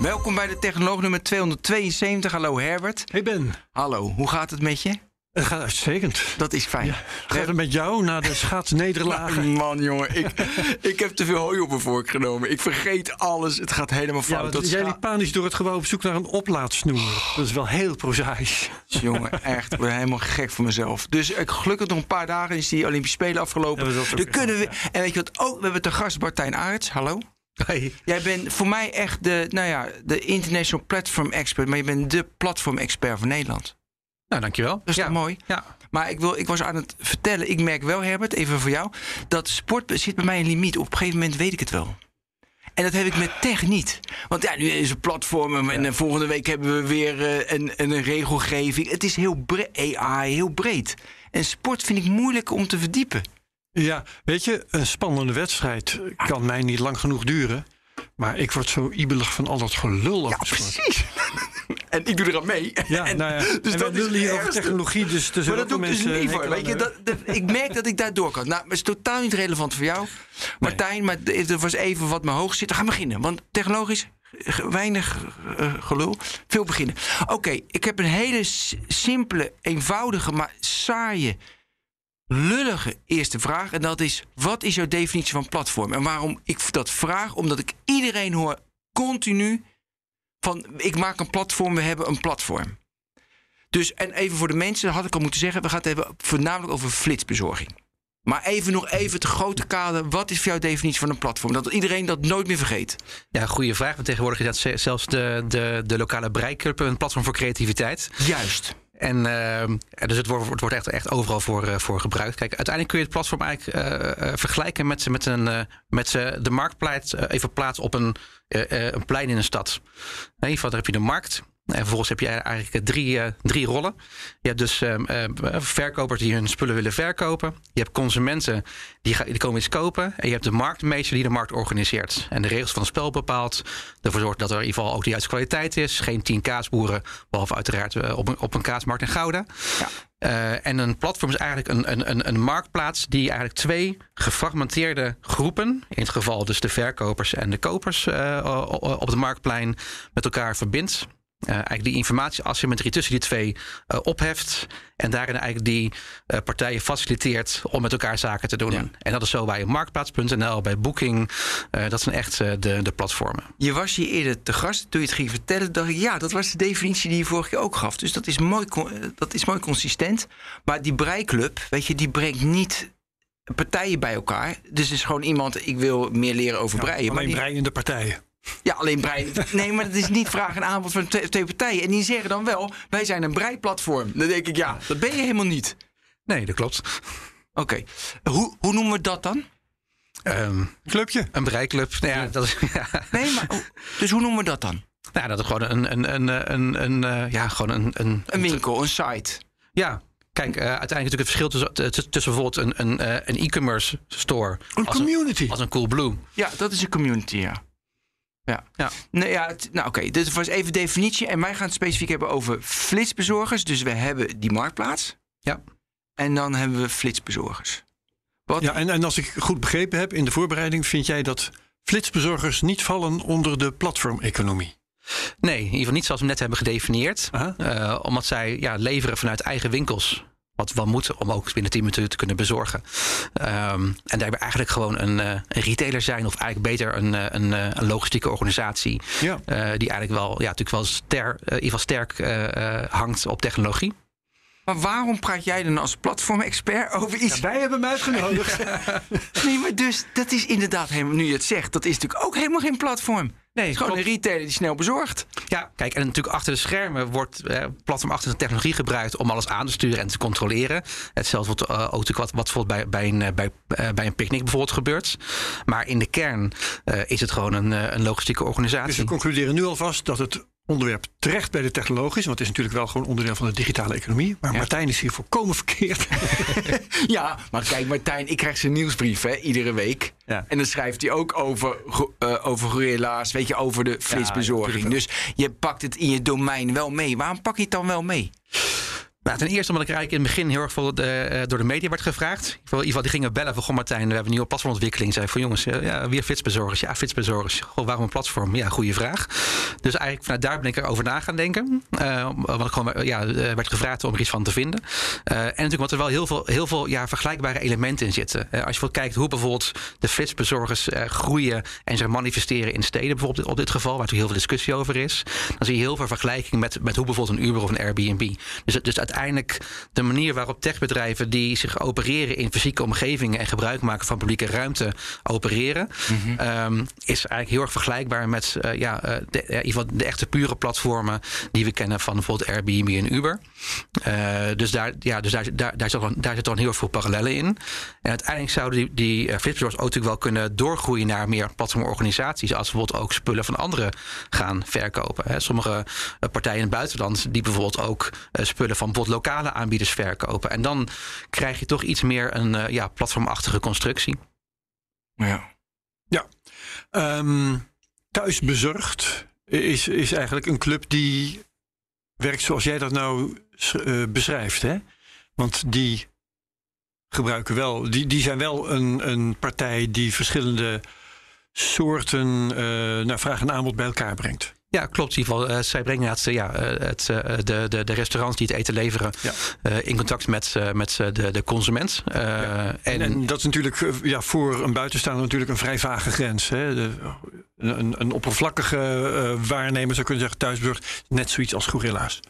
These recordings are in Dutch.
Welkom bij de Technoloog nummer 272. Hallo Herbert. Hey Ben, Hallo, hoe gaat het met je? het gaat uitstekend. Dat is fijn. Ja, gaat het met jou na de schaatsnederlagen? Man, jongen, ik, ik heb te veel hooi op mijn vork genomen. Ik vergeet alles. Het gaat helemaal Ja, fout. dat jij liep panisch door het gebouw op zoek naar een oplaadsnoer. Dat is wel heel prozaïs. Jongen, echt. Ik ben helemaal gek voor mezelf. Dus ik, gelukkig nog een paar dagen is die Olympische Spelen afgelopen. We Dan kunnen we. En weet je wat? Oh, we hebben te gast Bartijn Aerts. Hallo. Hey. Jij bent voor mij echt de, nou ja, de international platform expert. Maar je bent de platform expert van Nederland. Nou, dankjewel. Dat is ja. toch mooi? Ja. Maar ik, wil, ik was aan het vertellen, ik merk wel, Herbert, even voor jou, dat sport zit bij mij een limiet. Op een gegeven moment weet ik het wel. En dat heb ik met tech niet. Want ja, nu is het platform en volgende week hebben we weer eh, een, een regelgeving. Het is heel breed, AI, heel breed. En sport vind ik moeilijk om te verdiepen. Ja, weet je, een spannende wedstrijd kan mij niet lang genoeg duren. Maar ik word zo ibelig van al dat gelul sport. precies. en ik doe er aan mee. Ja, En- nou ja. dus en dat is hier over technologie, dus er Maar dat doe ik dus voor. Weet je, dat, dat- ik merk dat ik daar door kan. Nou, het is totaal niet relevant voor jou, Martijn. Maar er was even wat me hoog zit. We gaan beginnen. Want technologisch weinig eh, gelul. Veel beginnen. Oké, ik heb een hele simpele, eenvoudige, maar saaie, lullige eerste vraag. En dat is: wat is jouw definitie van platform? En waarom ik dat vraag? Omdat ik iedereen hoor continu van: ik maak een platform, we hebben een platform. Dus, en even voor de mensen, dat had ik al moeten zeggen, we gaan het hebben voornamelijk over flitsbezorging. Maar even nog even het grote kader. Wat is voor jou definitie van een platform? Dat iedereen dat nooit meer vergeet. ja, goede vraag. Want tegenwoordig is dat ze- zelfs de, de, de lokale bereikclub een platform voor creativiteit. Juist. En ehm, dus het wordt, het wordt echt, echt overal voor, eh, voor gebruikt. Kijk, uiteindelijk kun je het platform eigenlijk eh, eh, vergelijken met, met, een, eh, met de marktplaats eh, even plaatsen op een, eh, eh, een plein in een stad. Ieder geval, daar heb je de markt. En vervolgens heb je eigenlijk drie, eh, drie rollen. Je hebt dus ehm, eh, verkopers die hun spullen willen verkopen. Je hebt consumenten die, ga- die komen iets kopen. En je hebt de marktmeester die de markt organiseert. En de regels van het spel bepaalt. Ervoor zorgt dat er in ieder geval ook de juiste kwaliteit is. Geen tien kaasboeren, behalve uiteraard eh, op een, op een kaasmarkt in Gouda. Ja. Eh, en een platform is eigenlijk een, een, een, een marktplaats die eigenlijk twee gefragmenteerde groepen, in het geval dus de verkopers en de kopers eh, op het marktplein, met elkaar verbindt. Eh, eigenlijk die informatieasymmetrie tussen die twee eh, opheft. En daarin eigenlijk die eh, partijen faciliteert om met elkaar zaken te doen. Ja. En dat is zo bij Marktplaats.nl, bij Booking. Eh, dat zijn echt eh, de, de platformen. Je was hier eerder te gast. Toen je het ging vertellen, dacht ik... ja, dat was de definitie die je vorige keer ook gaf. Dus dat is mooi, dat is mooi consistent. Maar die breiklub, weet je, die brengt niet partijen bij elkaar. Dus het is gewoon iemand, ik wil meer leren over breien. maar Alleen die, breiende partijen. Ja, alleen brei. Nee, maar dat is niet vraag en aanbod van twee, twee partijen. En die zeggen dan wel, wij zijn een breiplatform. Dan denk ik, ja, dat ben je helemaal niet. Nee, dat klopt. Oké, hoe, hoe noemen we dat dan? Ehm, Clubje. een bereikclub. Nou ja, dat is, ja. Nee, maar dus hoe noemen we dat dan? Nou, dat is gewoon een, een, een, een, een, eh, ja, gewoon een, een, Een winkel, een site. Ja, kijk, eh, uiteindelijk natuurlijk het verschil tussen, tussen, tussen bijvoorbeeld een, een, eh, een e-commerce store Een als community. Een, als een Coolblue. Ja, dat is een community, ja. Ja. Ja. Nee, ja het- nou, oké, dit was even definitie. En wij gaan het specifiek hebben over flitsbezorgers. Dus we hebben die marktplaats. Ja. En dan hebben we flitsbezorgers. Wat? Ja, en, en als ik goed begrepen heb in de voorbereiding, vind jij dat flitsbezorgers niet vallen onder de platformeconomie? Nee, in ieder geval niet zoals we net hebben gedefinieerd. Eh, omdat zij ja, leveren vanuit eigen winkels. Wat wel moet om ook binnen 10 minuten te kunnen bezorgen. Ehm, en daarbij eigenlijk gewoon een, eh, een retailer zijn, of eigenlijk beter een, eh, een, eh, een logistieke organisatie. Ja. die eigenlijk wel, ja, natuurlijk wel ster, in ieder geval sterk hangt op technologie. Maar waarom praat jij dan als platform-expert over iets? wij hebben hem uitgenodigd. Nee, maar dus, dat is inderdaad helemaal, nu je het zegt, dat is natuurlijk ook helemaal geen platform. Nee, Het is gewoon klopt. een retailer die snel bezorgt. Ja, kijk, en natuurlijk achter de schermen wordt eh, platformachtige technologie gebruikt om alles aan te sturen en te controleren. Hetzelfde wordt eh, ook natuurlijk wat, wat bijvoorbeeld bij, bij, een, eh, bij, eh, bij een picknick bijvoorbeeld gebeurt. Maar in de kern eh, is het gewoon een, eh, een logistieke Dus we organisatie. concluderen nu alvast dat het onderwerp terecht bij de technologische, want het is natuurlijk wel gewoon onderdeel van de digitale economie. Maar Ja. Martijn is hier volkomen verkeerd. Ja, maar kijk Martijn, ik krijg zijn nieuwsbrief hè, iedere week. Ja. En dan schrijft hij ook over, eh, over gorilla's, weet je, over de flitsbezorging. dus je pakt het in je domein wel mee. Waarom pak je het dan wel mee? Nou, ten eerste omdat ik eigenlijk in het begin heel erg veel eh, door de media werd gevraagd. In ieder geval, die gingen bellen van, goh Martijn, we hebben een nieuwe platformontwikkeling. Zei van jongens, eh, ja, weer flitsbezorgers. Ja, flitsbezorgers. Goh, waarom een platform? Ja, goede vraag. Dus eigenlijk vanuit daar ben ik erover na gaan denken. Eh, want ik gewoon eh, ja, eh, werd gevraagd om er iets van te vinden. Eh, en natuurlijk omdat er wel heel veel, heel veel ja, vergelijkbare elementen in zitten. Eh, als je kijkt hoe bijvoorbeeld de flitsbezorgers eh, groeien en zich manifesteren in steden, bijvoorbeeld op dit geval, waar natuurlijk heel veel discussie over is. Dan zie je heel veel vergelijking met, met hoe bijvoorbeeld een Uber of een Airbnb. Dus, dus uiteindelijk de manier waarop techbedrijven die zich opereren in fysieke omgevingen en gebruik maken van publieke ruimte opereren, ehm, is eigenlijk heel erg vergelijkbaar met eh, ja, eh, de, ja, in ieder geval de echte pure platformen die we kennen van bijvoorbeeld Airbnb en Uber. Eh, dus daar, ja, dus daar, daar, daar, zit dan, daar zit dan heel veel parallellen in. En uiteindelijk zouden die, die uh, ook natuurlijk wel kunnen doorgroeien naar meer platformorganisaties. Als bijvoorbeeld ook spullen van anderen gaan verkopen. Hè. Sommige partijen in het buitenland die bijvoorbeeld ook spullen van bijvoorbeeld lokale aanbieders verkopen. En dan krijg je toch iets meer een uh, ja, platformachtige constructie. Ja. Ja. Um, thuisbezorgd is, is eigenlijk een club die werkt zoals jij dat nou uh, beschrijft. Hè? Want die gebruiken wel, die, die zijn wel een, een partij die verschillende soorten uh, nou, vraag en aanbod bij elkaar brengt. Ja, klopt. In ieder geval, uh, zij brengen het, ja, het, uh, de, de, de restaurants die het eten leveren ja. uh, in contact met, met de, de consument. Ja. En, en, dat is natuurlijk ja, voor een buitenstaander natuurlijk een vrij vage grens. Hè? De, een, een oppervlakkige waarnemer zou kunnen zeggen thuisburg, net zoiets als gorilla's.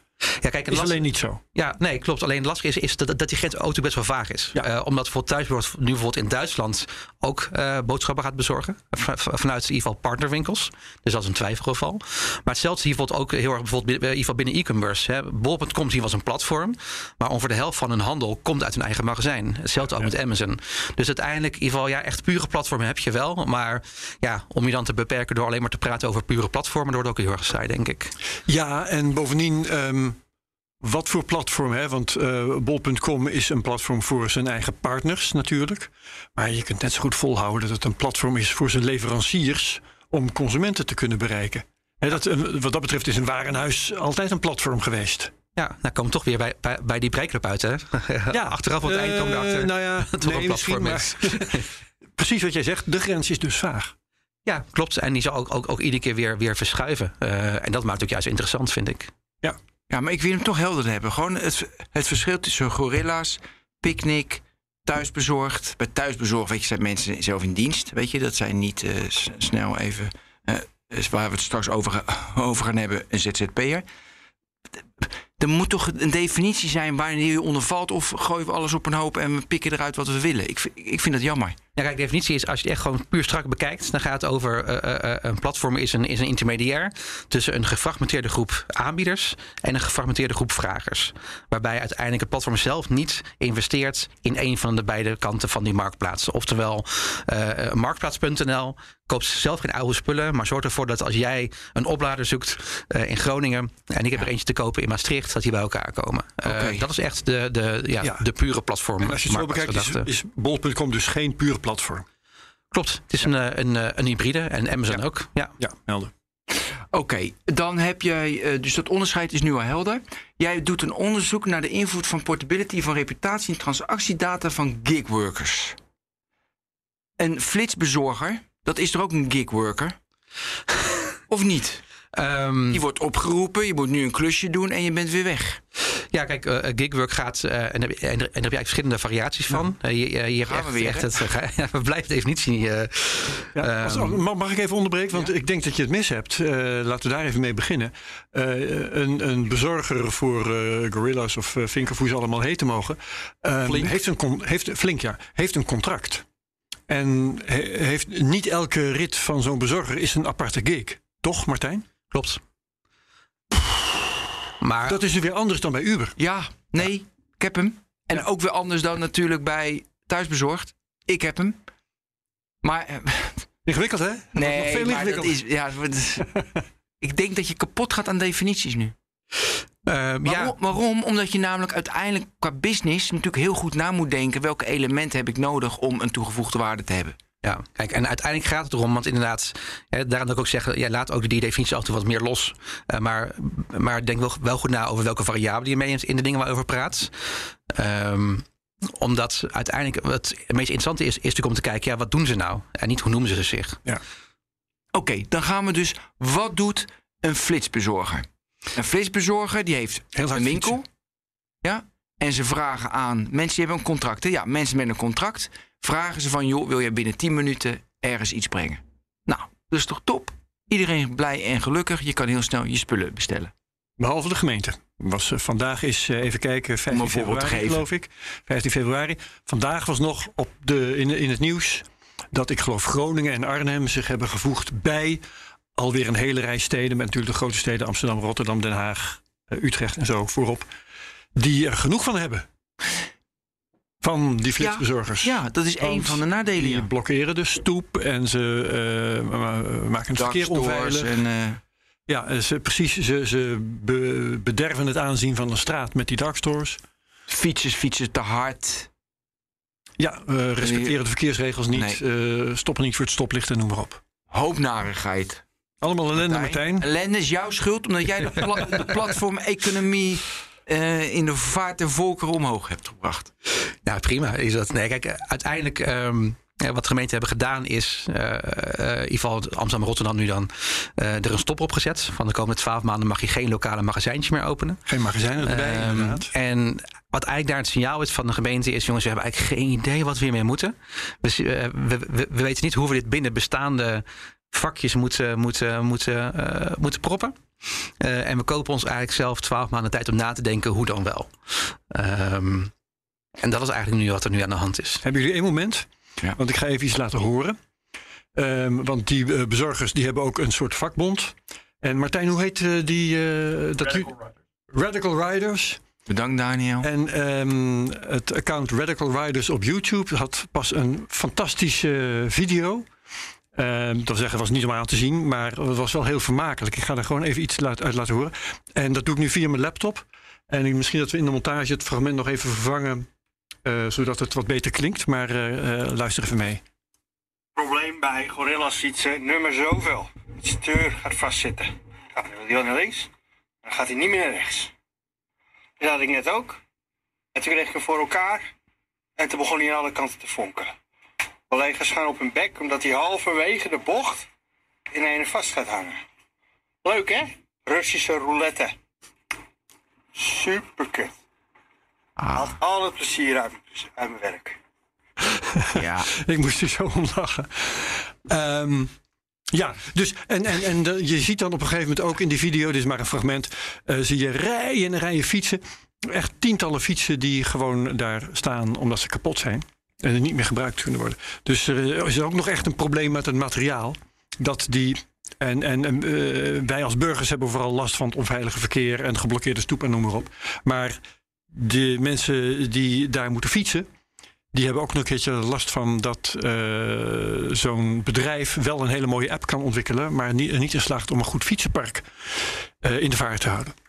Ja, kijk, is alleen niet zo. Ja, nee, klopt. Alleen het lastige is, is dat, dat die grens auto best wel vaag is. Ja. Uh, omdat bijvoorbeeld thuisbezorgd nu bijvoorbeeld in Duitsland ook uh, boodschappen gaat bezorgen. vanuit in ieder geval partnerwinkels. Dus dat is een twijfelgeval. Maar hetzelfde zie je bijvoorbeeld ook heel erg bijvoorbeeld in ieder geval binnen e-commerce. Bol.com zie je als een platform. Maar ongeveer de helft van hun handel komt uit hun eigen magazijn. Hetzelfde ook ja. met Amazon. Dus uiteindelijk, in ieder geval, ja, echt pure platformen heb je wel. Maar ja, om je dan te beperken door alleen maar te praten over pure platformen, dat wordt ook heel erg saai, denk ik. Ja, en bovendien. Um wat voor platform, hè? Want uh, bol.com is een platform voor zijn eigen partners natuurlijk. Maar je kunt net zo goed volhouden dat het een platform is voor zijn leveranciers om consumenten te kunnen bereiken. Hè, dat, wat dat betreft is een warenhuis altijd een platform geweest. Ja, nou komen we toch weer bij, bij, bij die breikclub uit, hè? Ja, Achteraf op het uh, eind komen we nou ja, dat nee, een platform is. Precies wat jij zegt, de grens is dus vaag. Ja, klopt. En die zal ook, ook, ook iedere keer weer, weer verschuiven. Uh, en dat maakt het ook juist interessant, vind ik. Ja, ja, maar ik wil hem toch helder hebben. Gewoon het, het verschil tussen gorilla's, picknick, thuisbezorgd. Bij thuisbezorgd, weet je, zijn mensen zelf in dienst. Weet je, dat zijn niet uh, snel even, uh, waar we het straks over, over gaan hebben, een ZZP'er. Er moet toch een definitie zijn wanneer je onder valt... of gooien we alles op een hoop en we pikken eruit wat we willen. Ik, ik vind dat jammer. Ja, kijk, de definitie is als je het echt gewoon puur strak bekijkt, dan gaat het over uh, uh, een platform is een, is een intermediair tussen een gefragmenteerde groep aanbieders en een gefragmenteerde groep vragers. Waarbij uiteindelijk het platform zelf niet investeert in een van de beide kanten van die marktplaats. Oftewel, uh, marktplaats.nl koopt zelf geen oude spullen, maar zorgt ervoor dat als jij een oplader zoekt in Groningen en ik heb er eentje te kopen in Maastricht, dat die bij elkaar komen. Okay. dat is echt de, de, ja, ja. de pure platform. En als je het zo bekijkt, is, is bol.com dus geen pure platform. Klopt, het is ja. een, een, een hybride en Amazon ja. ook. Ja, ja helder. Oké, okay, dan heb jij, uh, dus dat onderscheid is nu al helder. Jij doet een onderzoek naar de invloed van portability van reputatie en transactiedata van gigworkers. Een flitsbezorger, dat is er ook een gigworker? of niet? Um, je wordt opgeroepen, je moet nu een klusje doen en je bent weer weg. Ja, kijk, uh, gigwork gaat, uh, en, en, en, daar heb je eigenlijk verschillende variaties van. Uh, je, je hebt echt, weer, echt het, ja, we blijven de definitie. Ja, um, mag, mag ik even onderbreken? Want ja. ik denk dat je het mis hebt. laten we daar even mee beginnen. een, een bezorger voor Gorillas of uh, hoe ze allemaal heten mogen. Um, heeft, een, heeft, flink, ja, heeft een contract. En he, heeft, niet elke rit van zo'n bezorger is een aparte gig. Toch, Martijn? Klopt. Maar dat is weer anders dan bij Uber. Ja, nee, ja. ik heb hem. En ja. ook weer anders dan natuurlijk bij Thuisbezorgd. Ik heb hem. Maar. Ingewikkeld, hè? Nee, nog veel maar dat is. Ja, Ik denk dat je kapot gaat aan definities nu. Uh, waarom? ja. waarom? Omdat je namelijk uiteindelijk qua business natuurlijk heel goed na moet denken... welke elementen heb ik nodig om een toegevoegde waarde te hebben. Ja, kijk, en uiteindelijk gaat het erom, want inderdaad, hè, daarom dat ik ook zeg, ja, laat ook die definitie af en toe wat meer los. Uh, maar, maar denk wel, wel goed na over welke variabelen je meeneemt in de dingen waarover praat. Um, omdat uiteindelijk het meest interessante is, is natuurlijk om te kijken, ja, wat doen ze nou? En niet hoe noemen ze zich. Ja. Oké, okay, dan gaan we dus, wat doet een flitsbezorger? Een flitsbezorger die heeft Heel een winkel. Fietsen. Ja, en ze vragen aan mensen die hebben een contract. Hè? Ja, mensen met een contract vragen ze van... joh, wil je binnen 10 minuten ergens iets brengen? Nou, dat is toch top? Iedereen blij en gelukkig. Je kan heel snel je spullen bestellen. Behalve de gemeente. Was, uh, vandaag is, uh, even kijken, 15 februari geloof ik. 15 februari. Vandaag was nog op de, in, in het nieuws... dat ik geloof Groningen en Arnhem zich hebben gevoegd bij... alweer een hele rij steden... met natuurlijk de grote steden Amsterdam, Rotterdam, Den Haag... Uh, Utrecht en zo voorop... die er genoeg van hebben. Van die flitsbezorgers. Ja, ja dat is een van de nadelen. Die ja. blokkeren de stoep en ze uh, maken het verkeer onveilig. En, uh... Ja, ze, precies. Ze, ze be, bederven het aanzien van de straat met die darkstores. Fietsers fietsen te hard. Ja, uh, respecteren de verkeersregels niet. Nee. stoppen niet voor het stoplicht en noem maar op. Hoop narigheid. Allemaal ellende, Martijn. Ellende is jouw schuld, omdat jij de, pla de platform-economie uh, in de vaart en volkeren omhoog hebt gebracht. Nou, prima is dat. Nee, kijk, uiteindelijk. Um, wat de gemeenten hebben gedaan is, uh, uh, in ieder geval Amsterdam en Rotterdam nu dan, er een stop op gezet. Van de komende twaalf maanden mag je geen lokale magazijntjes meer openen. Geen magazijnen erbij, inderdaad. En wat eigenlijk daar het signaal is van de gemeente is... jongens, we hebben eigenlijk geen idee wat we hiermee moeten. Dus, we, we, we, weten niet hoe we dit binnen bestaande vakjes moeten, moeten, moeten, moeten proppen. Uh, en we kopen ons eigenlijk zelf twaalf maanden tijd om na te denken hoe dan wel. Um, en dat is eigenlijk nu wat er nu aan de hand is. Hebben jullie één moment? Ja. Want ik ga even iets laten horen. Um, want die uh, bezorgers die hebben ook een soort vakbond. En Martijn, hoe heet uh, die? dat Radical Riders. Radical Riders. Bedankt Daniel. En um, het account Radical Riders op YouTube had pas een fantastische video. Uh, dat wil zeggen, was niet om aan te zien, maar het was wel heel vermakelijk. Ik ga er gewoon even iets uit laten horen. En dat doe ik nu via mijn laptop. En misschien dat we in de montage het fragment nog even vervangen, uh, zodat het wat beter klinkt. Maar uh, luister even mee. Probleem bij gorilla's fietsen, nummer zoveel. Het stuur gaat vastzitten. Dan wil hij naar links, dan gaat hij niet meer naar rechts. Dat had ik net ook. En toen kreeg ik hem voor elkaar. En toen begon hij aan alle kanten te fonkelen. Collega's gaan op hun bek omdat hij halverwege de bocht in een vast gaat hangen. Leuk hè? Russische roulette. Super kut. Ah. Haalt al het plezier uit, uit mijn werk. Ja. ik moest er zo om lachen. Um, ja, dus en, en, en de, je ziet dan op een gegeven moment ook in die video, dit is maar een fragment, uh, zie je rijen en rijen fietsen. Echt tientallen fietsen die gewoon daar staan omdat ze kapot zijn. En niet meer gebruikt kunnen worden. Dus er is ook nog echt een probleem met het materiaal. Dat die. En, en, uh, wij als burgers hebben vooral last van het onveilige verkeer en geblokkeerde stoep en noem maar op. Maar de mensen die daar moeten fietsen, die hebben ook nog een keertje last van dat uh, zo'n bedrijf wel een hele mooie app kan ontwikkelen, maar niet, niet in slaagt om een goed fietsenpark in de vaart te houden.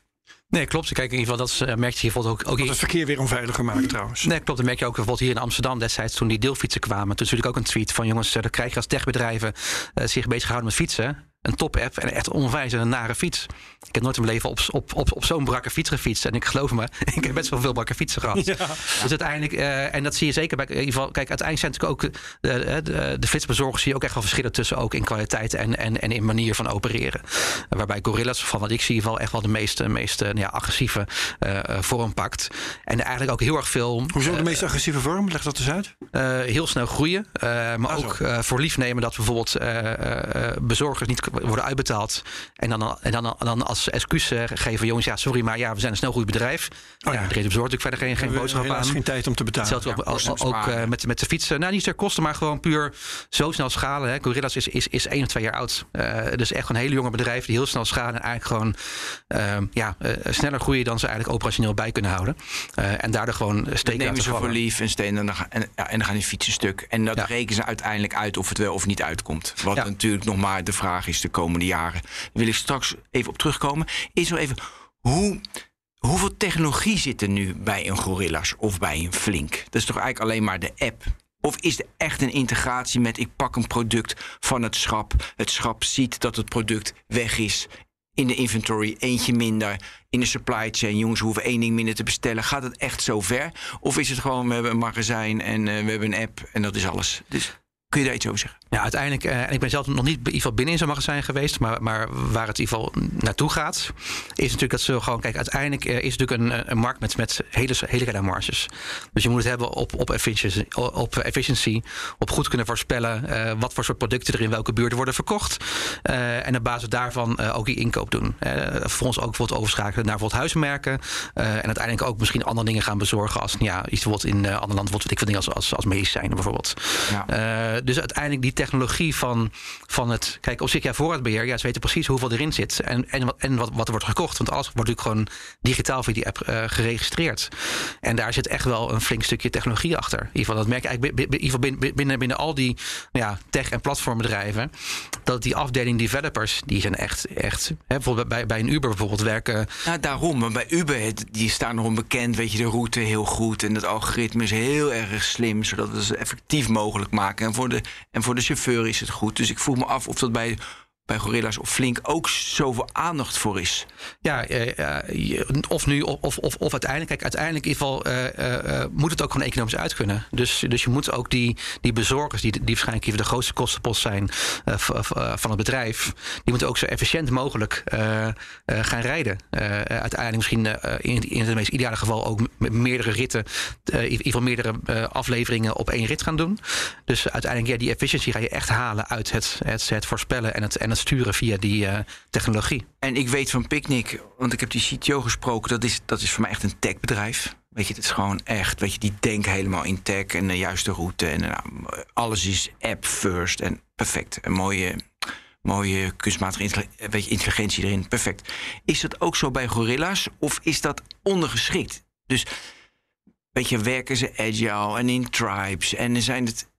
Nee, klopt. Kijk, in ieder geval, dat uh, merk je bijvoorbeeld ook... ook dat het verkeer weer onveiliger maken trouwens. Nee, klopt. Dat merk je ook bijvoorbeeld hier in Amsterdam destijds toen die deelfietsen kwamen. Toen natuurlijk ook een tweet van jongens, uh, dat krijg je als techbedrijven uh, zich bezighouden met fietsen. Een top-app en echt onwijs een nare fiets. Ik heb nooit in mijn leven op, op, op, op zo'n brakke fiets gefietst. En ik geloof me, ik heb best wel veel brakke fietsen gehad. Ja. Dus uiteindelijk, uh, en dat zie je zeker bij, in ieder geval, kijk, uiteindelijk zijn natuurlijk ook de, de, de flitsbezorgers zie je ook echt wel verschillen tussen ook in kwaliteit en, en, en in manier van opereren. Uh, waarbij Gorillas, van wat ik zie, wel echt wel de meest, meest uh, ja, agressieve uh, vorm pakt. En eigenlijk ook heel erg veel. Hoezo de meest agressieve vorm? Leg dat eens uit. heel snel groeien, maar ah, ook voor lief nemen dat bijvoorbeeld bezorgers niet worden uitbetaald. En dan, en dan, dan als excuus geven, jongens, ja, sorry, maar ja, we zijn een snel bedrijf. Oh, ja, ja. de reden bezorgt natuurlijk verder geen, geen boodschap aan. geen tijd om te betalen. Hetzelfde ja, ook, ook uh, met, met de fietsen. Nou, niet ter kosten, maar gewoon puur zo snel schalen. Hè. Gorillas is, is, is één of twee jaar oud. Uh, dus echt een hele jonge bedrijf die heel snel schalen en eigenlijk gewoon uh, ja, sneller groeien dan ze eigenlijk operationeel bij kunnen houden. en daardoor gewoon steken nemen ze voor lief en stenen en dan, gaan, en, ja, en dan gaan die fietsen stuk. En dat ja. rekenen ze uiteindelijk uit of het wel of niet uitkomt. Wat natuurlijk nog maar de vraag is de komende jaren. Wil ik straks even op terugkomen. Is nog even, hoe, hoeveel technologie zit er nu bij een Gorillas of bij een Flink? Dat is toch eigenlijk alleen maar de app? Of is er echt een integratie met ik pak een product van het schap. Het schap ziet dat het product weg is. In de inventory eentje minder. In de supply chain, jongens, hoeven één ding minder te bestellen. Gaat het echt zo ver? Of is het gewoon, we hebben een magazijn en uh, we hebben een app en dat is alles? Dus kun je daar iets over zeggen? Ja, uiteindelijk, uh, en ik ben zelf nog niet in ieder geval binnen in zo'n magazijn geweest, maar, maar waar het in ieder geval naartoe gaat, is natuurlijk dat ze gewoon, kijk, uiteindelijk uh, is het natuurlijk een, een markt met, met hele, hele kleine marges. Dus je moet het hebben op, op, efficiency, op efficiency, op goed kunnen voorspellen uh, wat voor soort producten er in welke buurten worden verkocht. en op basis daarvan ook die inkoop doen. vervolgens ook bijvoorbeeld overschakelen naar bijvoorbeeld huismerken. en uiteindelijk ook misschien andere dingen gaan bezorgen als ja, iets bijvoorbeeld in ander land, bijvoorbeeld ik vind dingen als, als, als medicijnen bijvoorbeeld. Ja. dus uiteindelijk die technologie van, van het. Kijk, op zich, ja, voorraadbeheer, ja, ze weten precies hoeveel erin zit en, en, en wat, wat er wordt gekocht. Want alles wordt natuurlijk gewoon digitaal via die app uh, geregistreerd. En daar zit echt wel een flink stukje technologie achter. In ieder geval, dat merk ik eigenlijk in binnen, binnen, al die ja, tech- en platformbedrijven. Dat die afdeling developers, die zijn echt, echt hè, bijvoorbeeld bij, bij een Uber bijvoorbeeld werken. Nou, daarom. Maar bij Uber, die staan nog onbekend, weet je, de route heel goed. En het algoritme is heel erg slim, zodat we het effectief mogelijk maken. En voor de, en voor de chauffeur is het goed. Dus ik vroeg me af of dat bij bij Gorilla's of Flink ook zoveel aandacht voor is. Ja, uh, of nu of, of, of uiteindelijk. Kijk, uiteindelijk in ieder geval uh, moet het ook gewoon economisch uit kunnen. Dus, dus je moet ook die, die bezorgers, die, die waarschijnlijk de grootste kostenpost zijn van het bedrijf, die moeten ook zo efficiënt mogelijk gaan rijden. uiteindelijk misschien in, in het meest ideale geval ook met meerdere ritten, in ieder geval meerdere afleveringen op één rit gaan doen. Dus uiteindelijk, ja, die efficiëntie ga je echt halen uit het, het, het voorspellen en het, en het sturen via die uh, technologie. En ik weet van Picnic, want ik heb die CTO gesproken, dat is, dat is voor mij echt een techbedrijf. Weet je, het is gewoon echt, weet je, die denken helemaal in tech en de juiste route. En nou, alles is app first en perfect. Een mooie, mooie kunstmatige weet je, intelligentie erin, perfect. Is dat ook zo bij gorilla's of is dat ondergeschikt? Dus, weet je, werken ze agile en in tribes en zijn, het,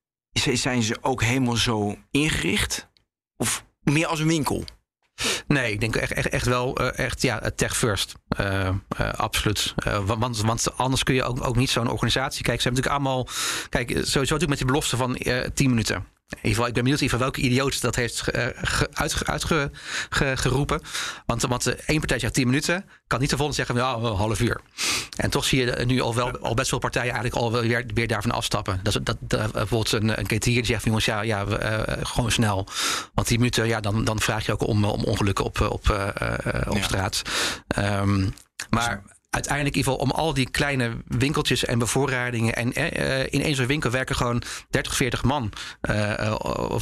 zijn ze ook helemaal zo ingericht? Of meer als een winkel? Nee, ik denk echt, echt, echt wel uh, echt, ja, tech first. Uh, absoluut. want, want anders kun je ook, ook niet zo'n organisatie... Kijk, ze hebben natuurlijk allemaal... Kijk, sowieso natuurlijk met die belofte van 10 minuten. In ieder geval, ik ben benieuwd van welke idioot dat heeft uitgeroepen. want, want één partij zegt 10 minuten, kan niet de volgende zeggen, ja, een half uur. En toch zie je nu al, wel, al best veel partijen eigenlijk al weer, weer daarvan afstappen. Dat, dat, dat bijvoorbeeld een, een die zegt, jongens, ja, ja uh, gewoon snel. Want 10 minuten, ja, dan, dan vraag je ook om, om ongelukken op, op, uh, op ja. straat. Um, maar uiteindelijk in ieder geval om al die kleine winkeltjes en bevoorradingen. En uh, in één zo'n winkel werken gewoon 30, 40 man uh,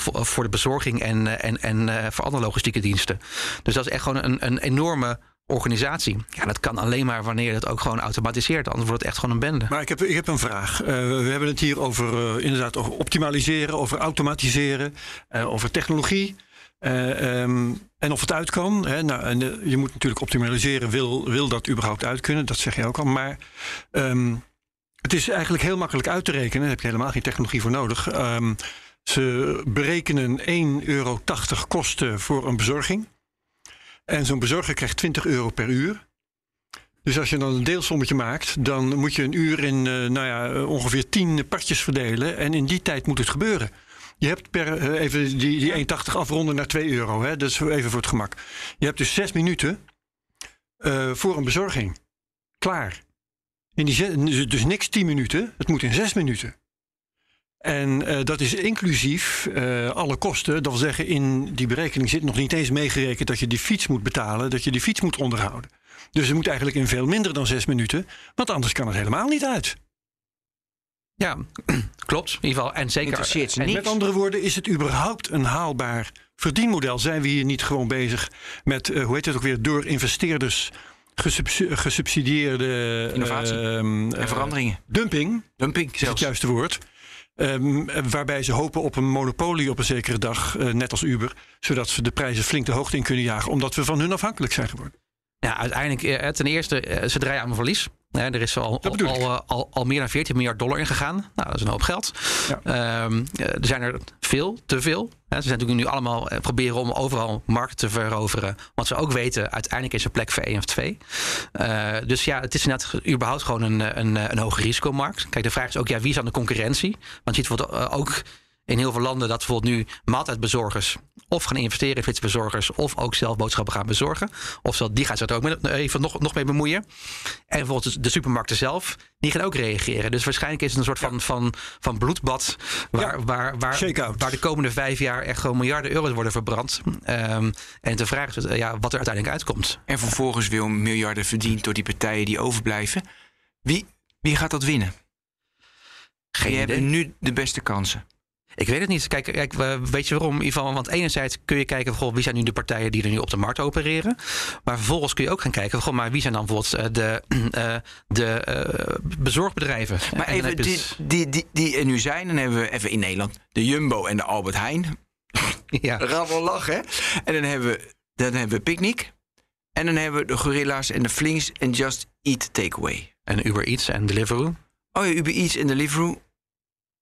voor de bezorging en, en, en voor andere logistieke diensten. Dus dat is echt gewoon een, een enorme organisatie. Ja, dat kan alleen maar wanneer dat ook gewoon automatiseert. Anders wordt het echt gewoon een bende. Maar ik heb, ik heb een vraag. We hebben het hier over inderdaad over optimaliseren, over automatiseren, over technologie. Um, en of het uit kan. Hè, nou, en, uh, je moet natuurlijk optimaliseren. Wil, wil dat überhaupt uit kunnen? Dat zeg je ook al. Maar um, het is eigenlijk heel makkelijk uit te rekenen. Daar heb je helemaal geen technologie voor nodig. Um, ze berekenen 1,80 euro kosten voor een bezorging. En zo'n bezorger krijgt 20 euro per uur. Dus als je dan een deelsommetje maakt, dan moet je een uur in uh, nou ja, ongeveer 10 partjes verdelen. En in die tijd moet het gebeuren. Je hebt per, uh, even die, die 1,80 afronden naar 2 euro. Hè? Dat is even voor het gemak. Je hebt dus 6 minuten uh, voor een bezorging. Klaar. In die dus niks 10 minuten. Het moet in 6 minuten. En uh, dat is inclusief uh, alle kosten. Dat wil zeggen, in die berekening zit nog niet eens meegerekend dat je die fiets moet betalen, dat je die fiets moet onderhouden. Dus het moet eigenlijk in veel minder dan zes minuten, want anders kan het helemaal niet uit. Ja, klopt. In ieder geval. En zeker. En met andere woorden, is het überhaupt een haalbaar verdienmodel? Zijn we hier niet gewoon bezig met, uh, hoe heet het ook weer, door investeerders gesubsidieerde innovatie uh, en veranderingen? Dumping. Dumping, is het juiste woord. Um, waarbij ze hopen op een monopolie op een zekere dag, uh, net als Uber, zodat ze de prijzen flink de hoogte in kunnen jagen, omdat we van hun afhankelijk zijn geworden. Ja, uiteindelijk, ten eerste, ze draaien aan mijn verlies. er is al, al, al, al, al, meer dan 14 miljard dollar in gegaan. Nou, dat is een hoop geld. Ja. Ehm, er zijn er veel, te veel. Ze zijn natuurlijk nu allemaal proberen om overal markten te veroveren. Want ze ook weten, uiteindelijk is er plek voor één of twee. dus ja, het is inderdaad überhaupt gewoon een, een, een hoge risicomarkt. Kijk, de vraag is ook, ja, wie is aan de concurrentie? Want je ziet bijvoorbeeld ook in heel veel landen dat bijvoorbeeld nu maaltijdbezorgers of gaan investeren in flitsbezorgers of ook zelf boodschappen gaan bezorgen. Of die gaan zich er ook even nog, nog mee bemoeien. En bijvoorbeeld de supermarkten zelf, die gaan ook reageren. Dus waarschijnlijk is het een soort van, van, van bloedbad waar, waar, waar, waar de komende vijf jaar echt gewoon miljarden euro's worden verbrand. Um, en de vraag is ja, wat er uiteindelijk uitkomt. En vervolgens wil miljarden verdiend door die partijen die overblijven. Wie, wie gaat dat winnen? Geen Je hebt nu de beste kansen. Ik weet het niet. Kijk, kijk weet je waarom? Ivan? Want enerzijds kun je kijken, goh, wie zijn nu de partijen die er nu op de markt opereren. Maar vervolgens kun je ook gaan kijken, goh, maar wie zijn dan bijvoorbeeld eh, de, uh, de uh, bezorgbedrijven? Maar even, die, die, die, die er nu zijn, dan hebben we even in Nederland de Jumbo en de Albert Heijn. Ja. We lachen, hè? En dan hebben we, dan hebben we Picnic. En dan hebben we de Gorilla's en de Flings en Just Eat Takeaway. En Uber Eats en Deliveroo. Oh ja, Uber Eats en Deliveroo.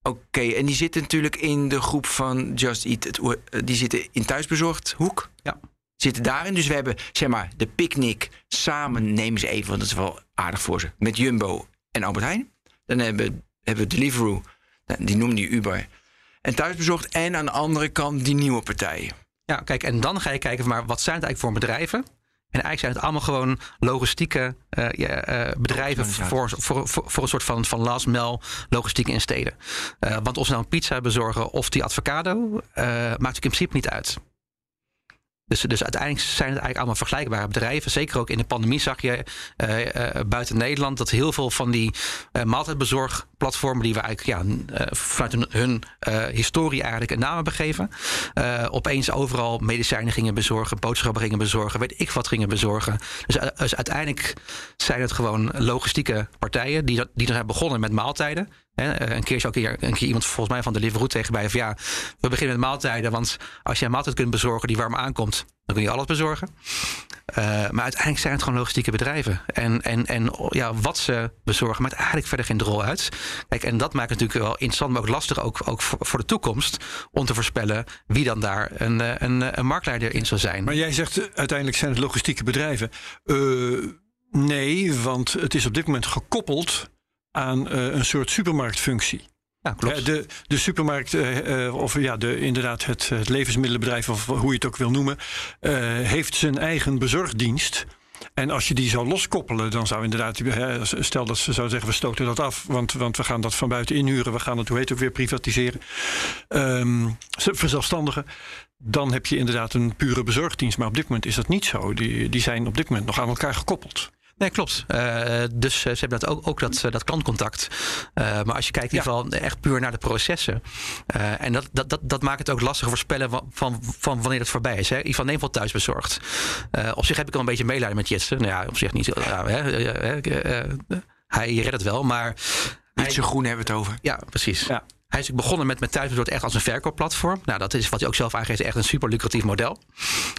Oké, en die zitten natuurlijk in de groep van Just Eat. Eh, die zitten in thuisbezorgd hoek. Ja. Zitten daarin. Dus we hebben zeg maar de picknick samen. Nemen ze even, want dat is wel aardig voor ze. Met Jumbo en Albert Heijn. Dan hebben, hebben we Deliveroo. Nou, die noemde je Uber. En thuisbezorgd. En aan de andere kant die nieuwe partijen. Ja, kijk, en dan ga je kijken, maar wat zijn het eigenlijk voor bedrijven? En eigenlijk zijn het allemaal gewoon logistieke uh, bedrijven voor, voor, voor, voor, een soort van, van last mile logistiek in steden. Uh, want of ze nou een pizza bezorgen of die avocado, maakt het in principe niet uit. Dus, dus uiteindelijk zijn het eigenlijk allemaal vergelijkbare bedrijven. Zeker ook in de pandemie zag je uh, buiten Nederland dat heel veel van die uh, maaltijdbezorgplatformen, die we eigenlijk ja, vanuit hun, hun historie eigenlijk een naam hebben gegeven, opeens overal medicijnen gingen bezorgen, boodschappen gingen bezorgen, weet ik wat gingen bezorgen. Dus, dus uiteindelijk zijn het gewoon logistieke partijen die, die er zijn begonnen met maaltijden. Eh, een keer is ook een keer iemand volgens mij van de Deliveroo tegen mij van ja, we beginnen met maaltijden, want als je een maaltijd kunt bezorgen die warm aankomt, dan kun je alles bezorgen. Uh, maar uiteindelijk zijn het gewoon logistieke bedrijven. En, en, en ja, wat ze bezorgen maakt eigenlijk verder geen rol uit. Kijk, en dat maakt natuurlijk wel interessant, maar ook lastig ook, ook voor, de toekomst om te voorspellen wie dan daar een, eh, een, een marktleider in zal zijn. Maar jij zegt uiteindelijk zijn het logistieke bedrijven. Nee, want het is op dit moment gekoppeld aan uh, een soort supermarktfunctie. Ja, klopt. De, de supermarkt, uh, of ja, de, inderdaad het, het, levensmiddelenbedrijf, of hoe je het ook wil noemen, heeft zijn eigen bezorgdienst. En als je die zou loskoppelen, dan zou inderdaad, stel dat ze zou zeggen, we stoten dat af, want, want we gaan dat van buiten inhuren, we gaan het, hoe heet het ook weer, privatiseren, um, verzelfstandigen. Dan heb je inderdaad een pure bezorgdienst. Maar op dit moment is dat niet zo. Die, die zijn op dit moment nog aan elkaar gekoppeld. Nee, klopt. Uh, dus ze hebben dat ook, ook dat, dat klantcontact. Uh, maar als je kijkt in ieder geval echt puur naar de processen. Uh, en dat, dat, dat, dat maakt het ook lastig voorspellen van, van, van wanneer het voorbij is. Hè. In ieder geval neem van thuis bezorgd. op zich heb ik al een beetje medelijden met Jitsen. Nou ja, op zich niet. Ja, hij redt het wel, maar... Niet zo groen hebben we het over. Ja, precies. Ja. Hij is begonnen met, met thuisbezorgd echt als een verkoopplatform. Nou, dat is wat hij ook zelf aangeeft, echt een super lucratief model.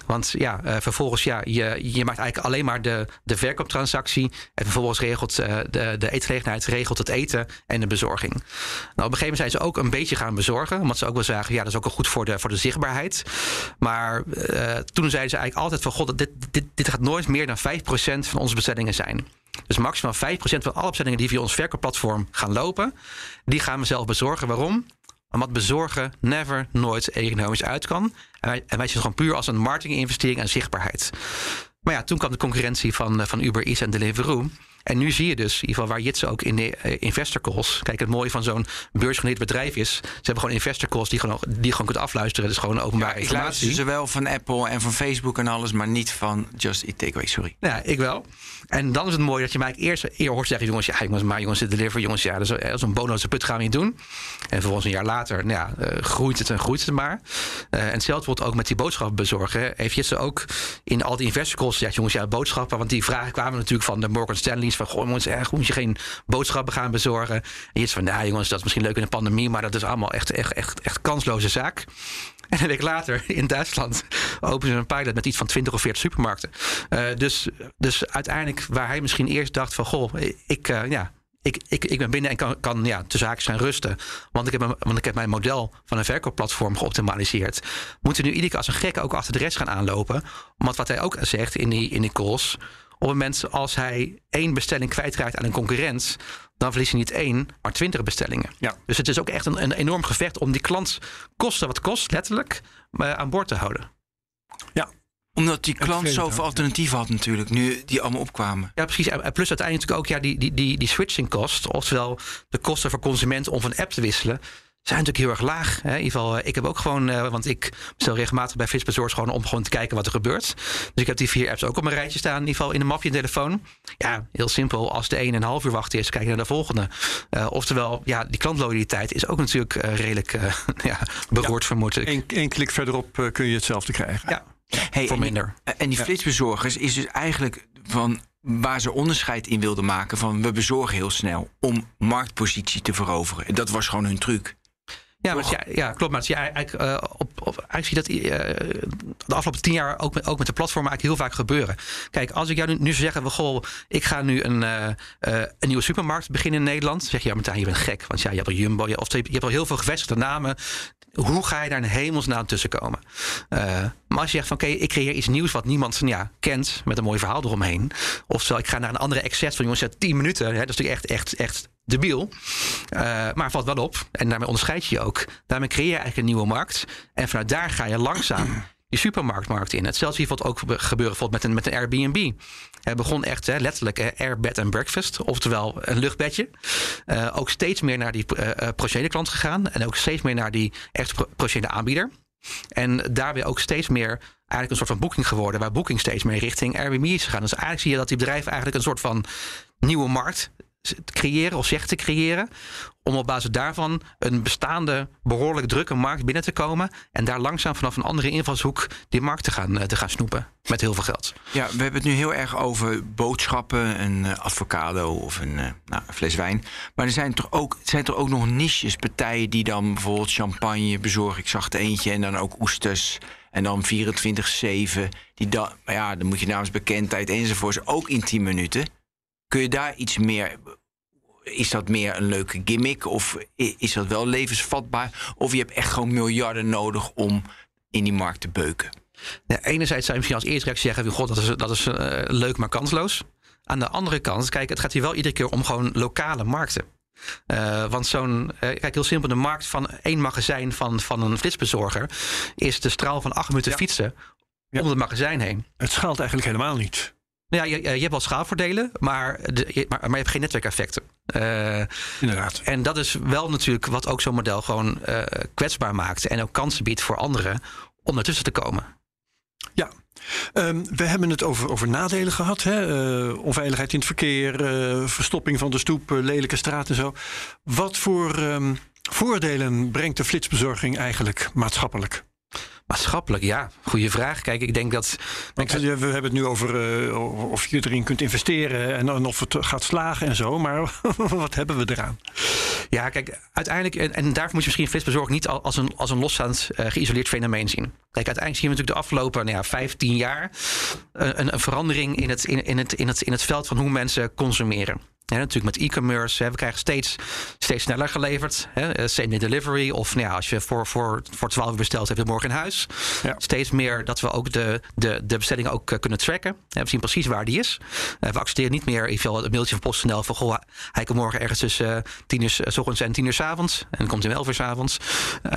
Want ja, uh, vervolgens, ja, je, je maakt eigenlijk alleen maar de, de verkooptransactie. En vervolgens regelt uh, de, de eetgelegenheid regelt het eten en de bezorging. Nou, op een gegeven moment zijn ze ook een beetje gaan bezorgen. Omdat ze ook wel zagen, ja, dat is ook wel goed voor de, voor de zichtbaarheid. Maar uh, toen zeiden ze eigenlijk altijd van, god, dit, dit, dit gaat nooit meer dan 5% van onze bestellingen zijn. Dus maximaal 5% van alle bestellingen die via ons verkoopplatform gaan lopen, die gaan we zelf bezorgen. Waarom? Omdat bezorgen never, nooit economisch uit kan. En wij, en wij zien het gewoon puur als een marketinginvestering en zichtbaarheid. Maar ja, toen kwam de concurrentie van, eh, van Uber Eats en Deliveroo. En nu zie je dus, in ieder geval waar Jitsen ook in de uh, investor calls. Kijk, het mooie van zo'n beursgenoteerd bedrijf is. Ze hebben gewoon investor calls die gewoon, die gewoon kunt afluisteren. Dat is gewoon openbaar ja, informatie. Ik zowel van Apple en van Facebook en alles, maar niet van Just Eat Takeaway, sorry. Ja, ik wel. En dan is het mooi dat je mij eerst eer hoort zeggen: jongens, ja, jongens, maar jongens, de deliver, jongens, ja, dat is, dat is een bonus put gaan we niet doen. En vervolgens een jaar later, nou ja, uh, groeit het en groeit het maar. Uh, en hetzelfde wordt ook met die boodschappen bezorgen. Heeft Jitsen ook in al die investor calls gezegd: jongens, ja, boodschappen, want die vragen kwamen natuurlijk van de Morgan Stanley iets van, goh, eh, moet je geen boodschappen gaan bezorgen? En iets van, nou jongens, dat is misschien leuk in de pandemie, maar dat is allemaal echt, echt, echt, echt kansloze zaak. En een week later in Duitsland openen ze een pilot met iets van 20 of 40 supermarkten. Uh, dus, dus uiteindelijk, waar hij misschien eerst dacht van, goh, ik, uh, ja, ik, ik, ik ben binnen en kan, kan ja, gaan rusten. Want ik, heb een, want ik heb mijn model van een verkoopplatform geoptimaliseerd. Moeten nu iedere keer als een gek ook achter de rest gaan aanlopen. Want wat hij ook zegt in die, in die calls. Op het moment als hij één bestelling kwijtraakt aan een concurrent, dan verliest hij niet één, maar twintig bestellingen. Ja. Dus het is ook echt een, een enorm gevecht om die klant kosten wat kost, letterlijk, aan boord te houden. Ja, omdat die klant zoveel alternatieven had natuurlijk, nu die allemaal opkwamen. Ja, precies. En plus uiteindelijk natuurlijk ook ja, die, die, die, die switching cost, oftewel de kosten voor consumenten om van app te wisselen, zijn natuurlijk heel erg laag. Hè. In ieder geval, eh, ik heb ook gewoon, uh, want ik bestel regelmatig bij Flitsbezorgd gewoon om gewoon te kijken wat er gebeurt. Dus ik heb die vier apps ook op mijn rijtje staan, in ieder geval in een mapje in de telefoon. Ja, heel simpel. Als de een een half uur wachten is, kijk je naar de volgende. Uh, oftewel, ja, die klantloyaliteit is ook natuurlijk uh, redelijk ja, beroerd, ja, vermoed ik. Eén klik verderop kun je hetzelfde krijgen. Ja. Hey, voor minder. En, en die flitsbezorgers is dus eigenlijk van waar ze onderscheid in wilden maken van we bezorgen heel snel om marktpositie te veroveren. En dat was gewoon hun truc. Ja, maar ja, ja, klopt. Maar ja, eigenlijk, uh, op, op, eigenlijk zie je dat uh, de afgelopen tien jaar ook met, ook met de platformen eigenlijk heel vaak gebeuren. Kijk, als ik jou nu, nu zou zeggen, goh, ik ga nu een, uh, een nieuwe supermarkt beginnen in Nederland. zeg je, ja, Martijn, je bent gek. Want ja, je hebt al Jumbo, je, of je hebt al heel veel gevestigde namen. Hoe ga je daar in hemelsnaam tussen komen? maar als je zegt van oké, okay, ik creëer iets nieuws wat niemand ja, kent met een mooi verhaal eromheen. Oftewel, ik ga naar een andere excess van jongens, ja, 10 minuten. Hè, dat is natuurlijk echt, echt, echt debiel. Uh, maar valt wel op. En daarmee onderscheid je je ook. Daarmee creëer je eigenlijk een nieuwe markt. En vanuit daar ga je langzaam die supermarktmarkt in. Hetzelfde hier ook gebeuren bijvoorbeeld met een, met een Airbnb. Het begon echt hè, letterlijk hè, air, bed and breakfast. Oftewel een luchtbedje. Uh, ook steeds meer naar die uh, professionele klant gegaan. En ook steeds meer naar die echt professionele aanbieder. En daarbij ook steeds meer eigenlijk een soort van boeking geworden. Waar boeking steeds meer richting Airbnb is gegaan. Dus eigenlijk zie je dat die bedrijven eigenlijk een soort van nieuwe markt creëren of zegt te creëren. Om op basis daarvan een bestaande behoorlijk drukke markt binnen te komen. En daar langzaam vanaf een andere invalshoek die markt te gaan, eh, te gaan snoepen. Met heel veel geld. Ja, we hebben het nu heel erg over boodschappen, een uh, avocado of een, uh, nou, een, fles wijn. Maar er zijn toch ook, zijn er ook nog niches, partijen die dan bijvoorbeeld champagne bezorgen. Ik zag er eentje en dan ook oesters. En dan 24-7. Die dan, ja, dan moet je namens bekendheid enzovoorts ook in 10 minuten. Kun je daar iets meer. Is dat meer een leuke gimmick? Of is dat wel levensvatbaar? Of je hebt echt gewoon miljarden nodig om in die markt te beuken? Ja, enerzijds zou je misschien als eerste reactie zeggen: God, dat is, dat is uh, leuk, maar kansloos. Aan de andere kant, kijk, het gaat hier wel iedere keer om gewoon lokale markten. Uh, want zo'n, uh, kijk heel simpel, de markt van één magazijn van, van een flitsbezorger is de straal van acht minuten ja. fietsen ja. om het magazijn heen. Het schaalt eigenlijk helemaal niet. Ja, je, je hebt wel schaalvoordelen, maar, de, je, maar, maar, je hebt geen netwerkeffecten. Uh, Inderdaad. En dat is wel natuurlijk wat ook zo'n model gewoon uh, kwetsbaar maakt. En ook kansen biedt voor anderen om ertussen te komen. Ja. Um, we hebben het over, over nadelen gehad. Hè? Uh, onveiligheid in het verkeer, verstopping van de stoep, lelijke straat en zo. Wat voor um, voordelen brengt de flitsbezorging eigenlijk maatschappelijk? Maatschappelijk, ja. Goede vraag. Kijk, ik denk dat. Want we hebben het nu over uh, of je erin kunt investeren en, en, of het gaat slagen en zo. Maar wat hebben we eraan? Ja, kijk, uiteindelijk, en, en daarvoor moet je misschien flitsbezorging niet als een, als een losstaand uh, geïsoleerd fenomeen zien. Kijk, uiteindelijk zien we natuurlijk de afgelopen nou ja, 15 jaar een, een verandering in het, in, in, het, in, het, in het veld van hoe mensen consumeren. Ja, natuurlijk met e-commerce. We krijgen steeds, steeds sneller geleverd. Hè, same day delivery. Of nou ja, als je voor, voor, voor 12 uur bestelt, heb je het morgen in huis. Ja. Steeds meer dat we ook de, de, de bestelling ook uh, kunnen tracken. We zien precies waar die is. Uh, we accepteren niet meer even een mailtje van PostNL van goh, hij komt morgen ergens tussen 10 uur s ochtends en 10 uur s avonds. En dan komt hij 11 uur s avonds.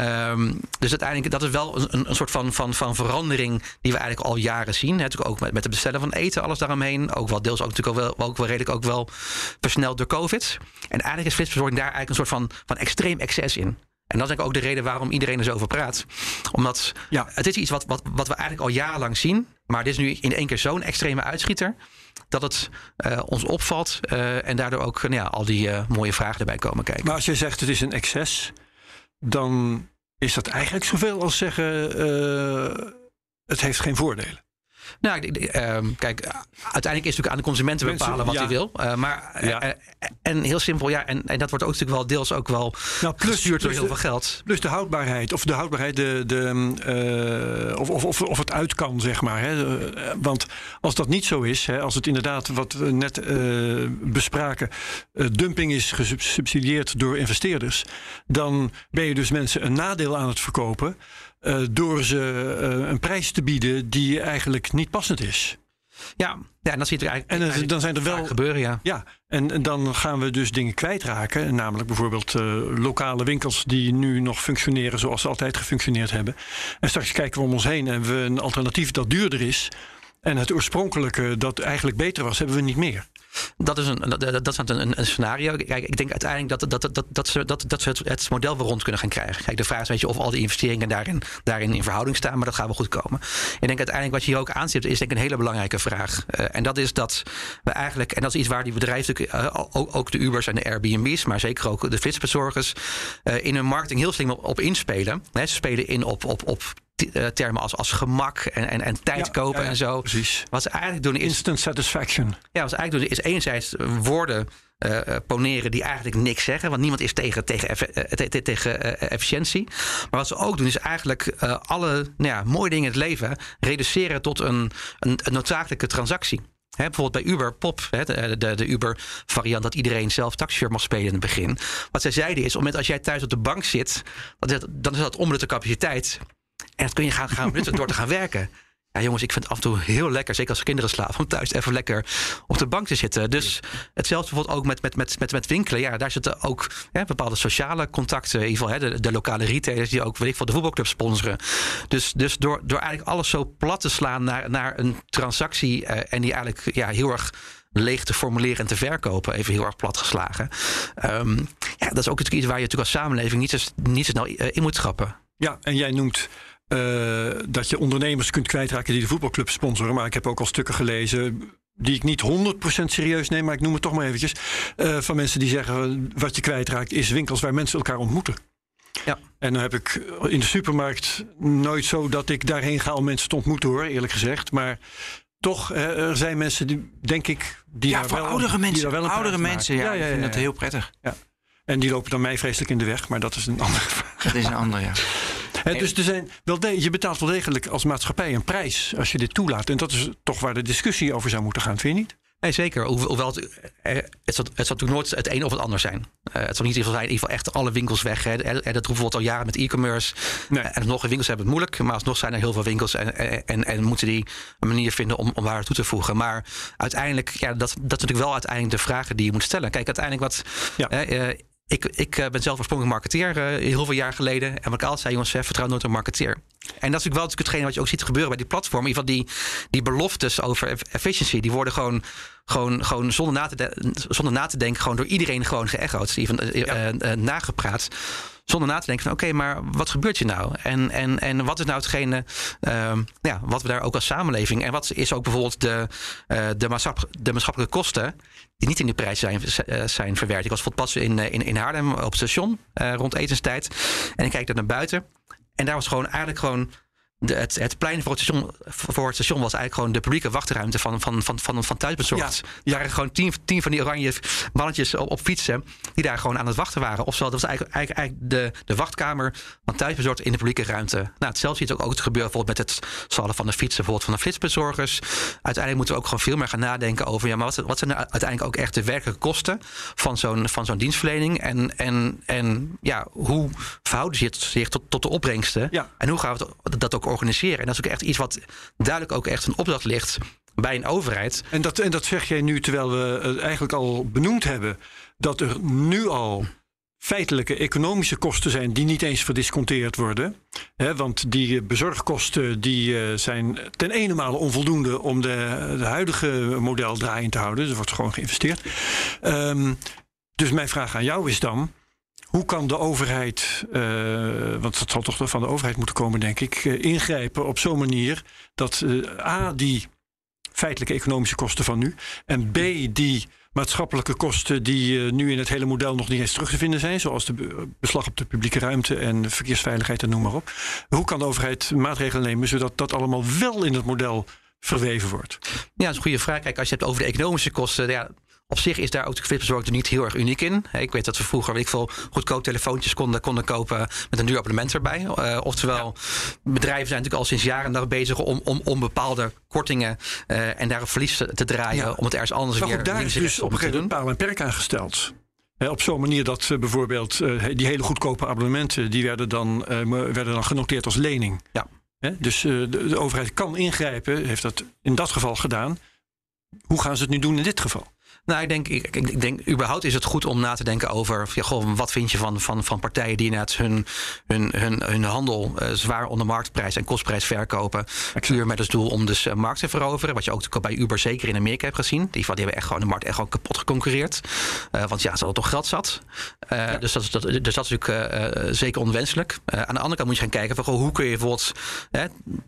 Um, dus uiteindelijk, dat is wel een, een soort van, van, van verandering die we eigenlijk al jaren zien. Hè, natuurlijk ook met, met het bestellen van eten, alles daaromheen. Ook wel deels ook natuurlijk ook wel, ook wel redelijk ook wel versneld door COVID. En eigenlijk is flitsbezorging daar eigenlijk een soort van, van extreem excess in. En dat is ook de reden waarom iedereen er zo over praat. Omdat ja. het is iets wat, wat, wat we eigenlijk al jarenlang zien. Maar dit is nu in één keer zo'n extreme uitschieter. Dat het uh, ons opvalt. Uh, en daardoor ook nou ja, al die uh, mooie vragen erbij komen kijken. Maar als je zegt het is een excess. Dan is dat eigenlijk zoveel als zeggen het heeft geen voordelen. Nou, ehm, kijk, uiteindelijk is het natuurlijk aan de consument te bepalen wat hij wil. Uh, maar ja. en heel simpel, ja, en, en dat wordt ook natuurlijk wel deels ook wel nou, plus, gestuurd door heel veel geld. Plus de houdbaarheid, of de houdbaarheid, de, de, of, of, of, of het uit kan, zeg maar. Hè. Want als dat niet zo is, hè, als het inderdaad, wat we net bespraken, dumping is gesubsidieerd door investeerders, dan ben je dus mensen een nadeel aan het verkopen. Uh, door ze uh, een prijs te bieden die eigenlijk niet passend is. Ja, ja dat ziet er eigenlijk, en dan, dan zijn er wel gebeuren, ja. Ja, en, en, dan gaan we dus dingen kwijtraken. Namelijk bijvoorbeeld uh, lokale winkels die nu nog functioneren zoals ze altijd gefunctioneerd hebben. En straks kijken we om ons heen en hebben we een alternatief dat duurder is. En het oorspronkelijke dat eigenlijk beter was, hebben we niet meer. Dat is, een, dat, dat is een, een, scenario. Kijk, ik denk uiteindelijk dat, dat, dat, dat, ze, dat, dat ze het, model weer rond kunnen gaan krijgen. Kijk, de vraag is weet je, of al die investeringen daarin, daarin in verhouding staan, maar dat gaat wel goed komen. Ik denk uiteindelijk wat je hier ook aanstipt, is denk ik een hele belangrijke vraag. Uh, en dat is dat we eigenlijk, en dat is iets waar die bedrijven, uh, ook, ook, de Ubers en de Airbnb's, maar zeker ook de flitsbezorgers, uh, in hun marketing heel slim op, op inspelen. He, ze spelen in op, op, op eh, termen als, als gemak en, en, en tijd kopen en zo. Precies. Wat ze eigenlijk doen is. Instant satisfaction. Ja, wat ze eigenlijk doen is enerzijds woorden uh, poneren die eigenlijk niks zeggen. Want niemand is tegen, tegen, tegen efficiëntie. Maar wat ze ook doen is eigenlijk alle nou ja, mooie dingen in het leven reduceren tot een, een, een noodzakelijke transactie. He, bijvoorbeeld bij Uber, Pop, he, de, de, de Uber-variant dat iedereen zelf taxichauffeur mag spelen in het begin. Wat zij zeiden is, op het moment als jij thuis op de bank zit, dan is dat onbenutte capaciteit. En dat kun je gaan, gaan door te gaan werken. Ja, jongens, ik vind het af en toe heel lekker, zeker als kinderen slapen, om thuis even lekker op de bank te zitten. Dus hetzelfde bijvoorbeeld ook met, met, met, met, met winkelen. Ja, daar zitten ook hè, bepaalde sociale contacten. In ieder geval hè, de, de, lokale retailers die ook, weet ik de voetbalclub sponsoren. Dus, dus door, door eigenlijk alles zo plat te slaan naar, naar een transactie uh, en die eigenlijk ja, heel erg leeg te formuleren en te verkopen, even heel erg plat geslagen. Um, ja, dat is ook iets waar je natuurlijk als samenleving niet zo, niet snel uh, in moet trappen. Ja, en jij noemt uh, dat je ondernemers kunt kwijtraken die de voetbalclub sponsoren. Maar ik heb ook al stukken gelezen die ik niet 100% serieus neem, maar ik noem het toch maar eventjes. Uh, van mensen die zeggen wat je kwijtraakt is winkels waar mensen elkaar ontmoeten. Ja. En dan heb ik in de supermarkt nooit zo dat ik daarheen ga om mensen te ontmoeten hoor, eerlijk gezegd. Maar toch, er zijn mensen die, denk ik, die ja, daar voor wel, oudere mensen, die daar wel oudere mensen, ja, ja, ja, ja, vind dat heel prettig. Ja. En die lopen dan mij vreselijk in de weg, maar dat is een andere vraag. Dat is een andere, ja. Dus er zijn wel de, je betaalt wel degelijk als maatschappij een prijs als je dit toelaat. En dat is toch waar de discussie over zou moeten gaan, vind je niet? Nee, zeker. Hoewel het, eh, het, zal, het zal natuurlijk nooit het een of het ander zijn. Uh, het zal niet in ieder geval zijn, in ieder geval echt alle winkels weg. Hè. En dat bijvoorbeeld al jaren met e-commerce. Nee. En nog winkels hebben het moeilijk, maar alsnog zijn er heel veel winkels en, en, en moeten die een manier vinden om, om waar toe te voegen. Maar uiteindelijk, ja, dat, dat is natuurlijk wel uiteindelijk de vragen die je moet stellen. Kijk, uiteindelijk wat. Ja. Uh, ik, ik ben zelf oorspronkelijk marketeer uh, heel veel jaar geleden. En wat ik altijd zei, jongens, vertrouw nooit een marketeer. En dat is natuurlijk wel hetgeen wat je ook ziet gebeuren bij die platformen. In ieder geval die, die beloftes over efficiency, die worden gewoon, gewoon, gewoon zonder, na te zonder na te denken, gewoon door iedereen gewoon geëchoed, even uh, ja. uh, nagepraat zonder na te denken van oké, maar wat gebeurt hier nou? En, en, en wat is nou hetgene uh, ja, wat we daar ook als samenleving... en wat is ook bijvoorbeeld de, uh, de, de maatschappelijke kosten... die niet in de prijs zijn, uh, zijn verwerkt. Ik was pas in, in, in Haarlem op het station rond etenstijd. En ik kijk daar naar buiten. En daar was gewoon eigenlijk gewoon de, het, het, plein voor het, station, voor het station was eigenlijk gewoon de publieke wachtruimte van, van, van, van, van thuisbezorgd. Ja, ja. Er waren gewoon tien, tien van die oranje mannetjes op, op, fietsen die daar gewoon aan het wachten waren. Ofwel, dat was eigenlijk, eigenlijk, eigenlijk de, de wachtkamer van thuisbezorgd in de publieke ruimte. Nou, hetzelfde ziet ook, ook gebeuren bijvoorbeeld met het zallen van de fietsen, bijvoorbeeld van de flitsbezorgers. Uiteindelijk moeten we ook gewoon veel meer gaan nadenken over, ja, maar wat, wat zijn nou uiteindelijk ook echt de werkelijke kosten van zo'n, van zo'n dienstverlening? En, en, en ja, hoe verhouden ze zich tot, tot de opbrengsten? Ja. En hoe gaan we dat ook organiseren. En dat is ook echt iets wat duidelijk ook echt een opdracht ligt bij een overheid. En dat, en dat zeg jij nu terwijl we het eigenlijk al benoemd hebben dat er nu al feitelijke economische kosten zijn die niet eens verdisconteerd worden. He, want die bezorgkosten die, uh, zijn ten ene onvoldoende om de, de huidige model draaiend te houden. Dus er wordt gewoon geïnvesteerd. Um, dus mijn vraag aan jou is dan. Hoe kan de overheid, uh, want dat zal toch van de overheid moeten komen, denk ik, uh, ingrijpen op zo'n manier dat uh, A, die feitelijke economische kosten van nu, en B, die maatschappelijke kosten die nu in het hele model nog niet eens terug te vinden zijn, zoals de beslag op de publieke ruimte en verkeersveiligheid en noem maar op. Hoe kan de overheid maatregelen nemen zodat dat allemaal wel in het model verweven wordt? Ja, dat is een goede vraag. Kijk, als je het hebt over de economische kosten, ja, op zich is daar ook de flipbezorgd niet heel erg uniek in. Ik weet dat we vroeger weet ik veel, goedkoop telefoontjes konden, konden kopen met een duur abonnement erbij. Uh, oftewel, bedrijven zijn natuurlijk al sinds jaren dag bezig om, om, om bepaalde kortingen uh, en daar een verlies te draaien. Om het ergens anders maar weer daar is dus op een gegeven moment paal en perk aangesteld. op zo'n manier dat uh, bijvoorbeeld die hele goedkope abonnementen... die werden dan, werden dan genoteerd als lening. Ja. dus de, de overheid kan ingrijpen, heeft dat in dat geval gedaan. Hoe gaan ze het nu doen in dit geval? Nou, ik denk, ik, ik, denk, überhaupt is het goed om na te denken over. Ja, goh, wat vind je van, van, van partijen die net hun, hun, hun, hun handel uh, zwaar onder marktprijs en kostprijs verkopen. Puur met als doel om dus uh, markt te veroveren. Wat je ook bij Uber zeker in Amerika hebt gezien. Die, die hebben echt gewoon de markt echt gewoon kapot geconcurreerd. Uh, want ja, ze hadden toch geld zat. Ja. dus, dat is, dat, dus dat is natuurlijk zeker onwenselijk. aan de andere kant moet je gaan kijken van goh, hoe kun je bijvoorbeeld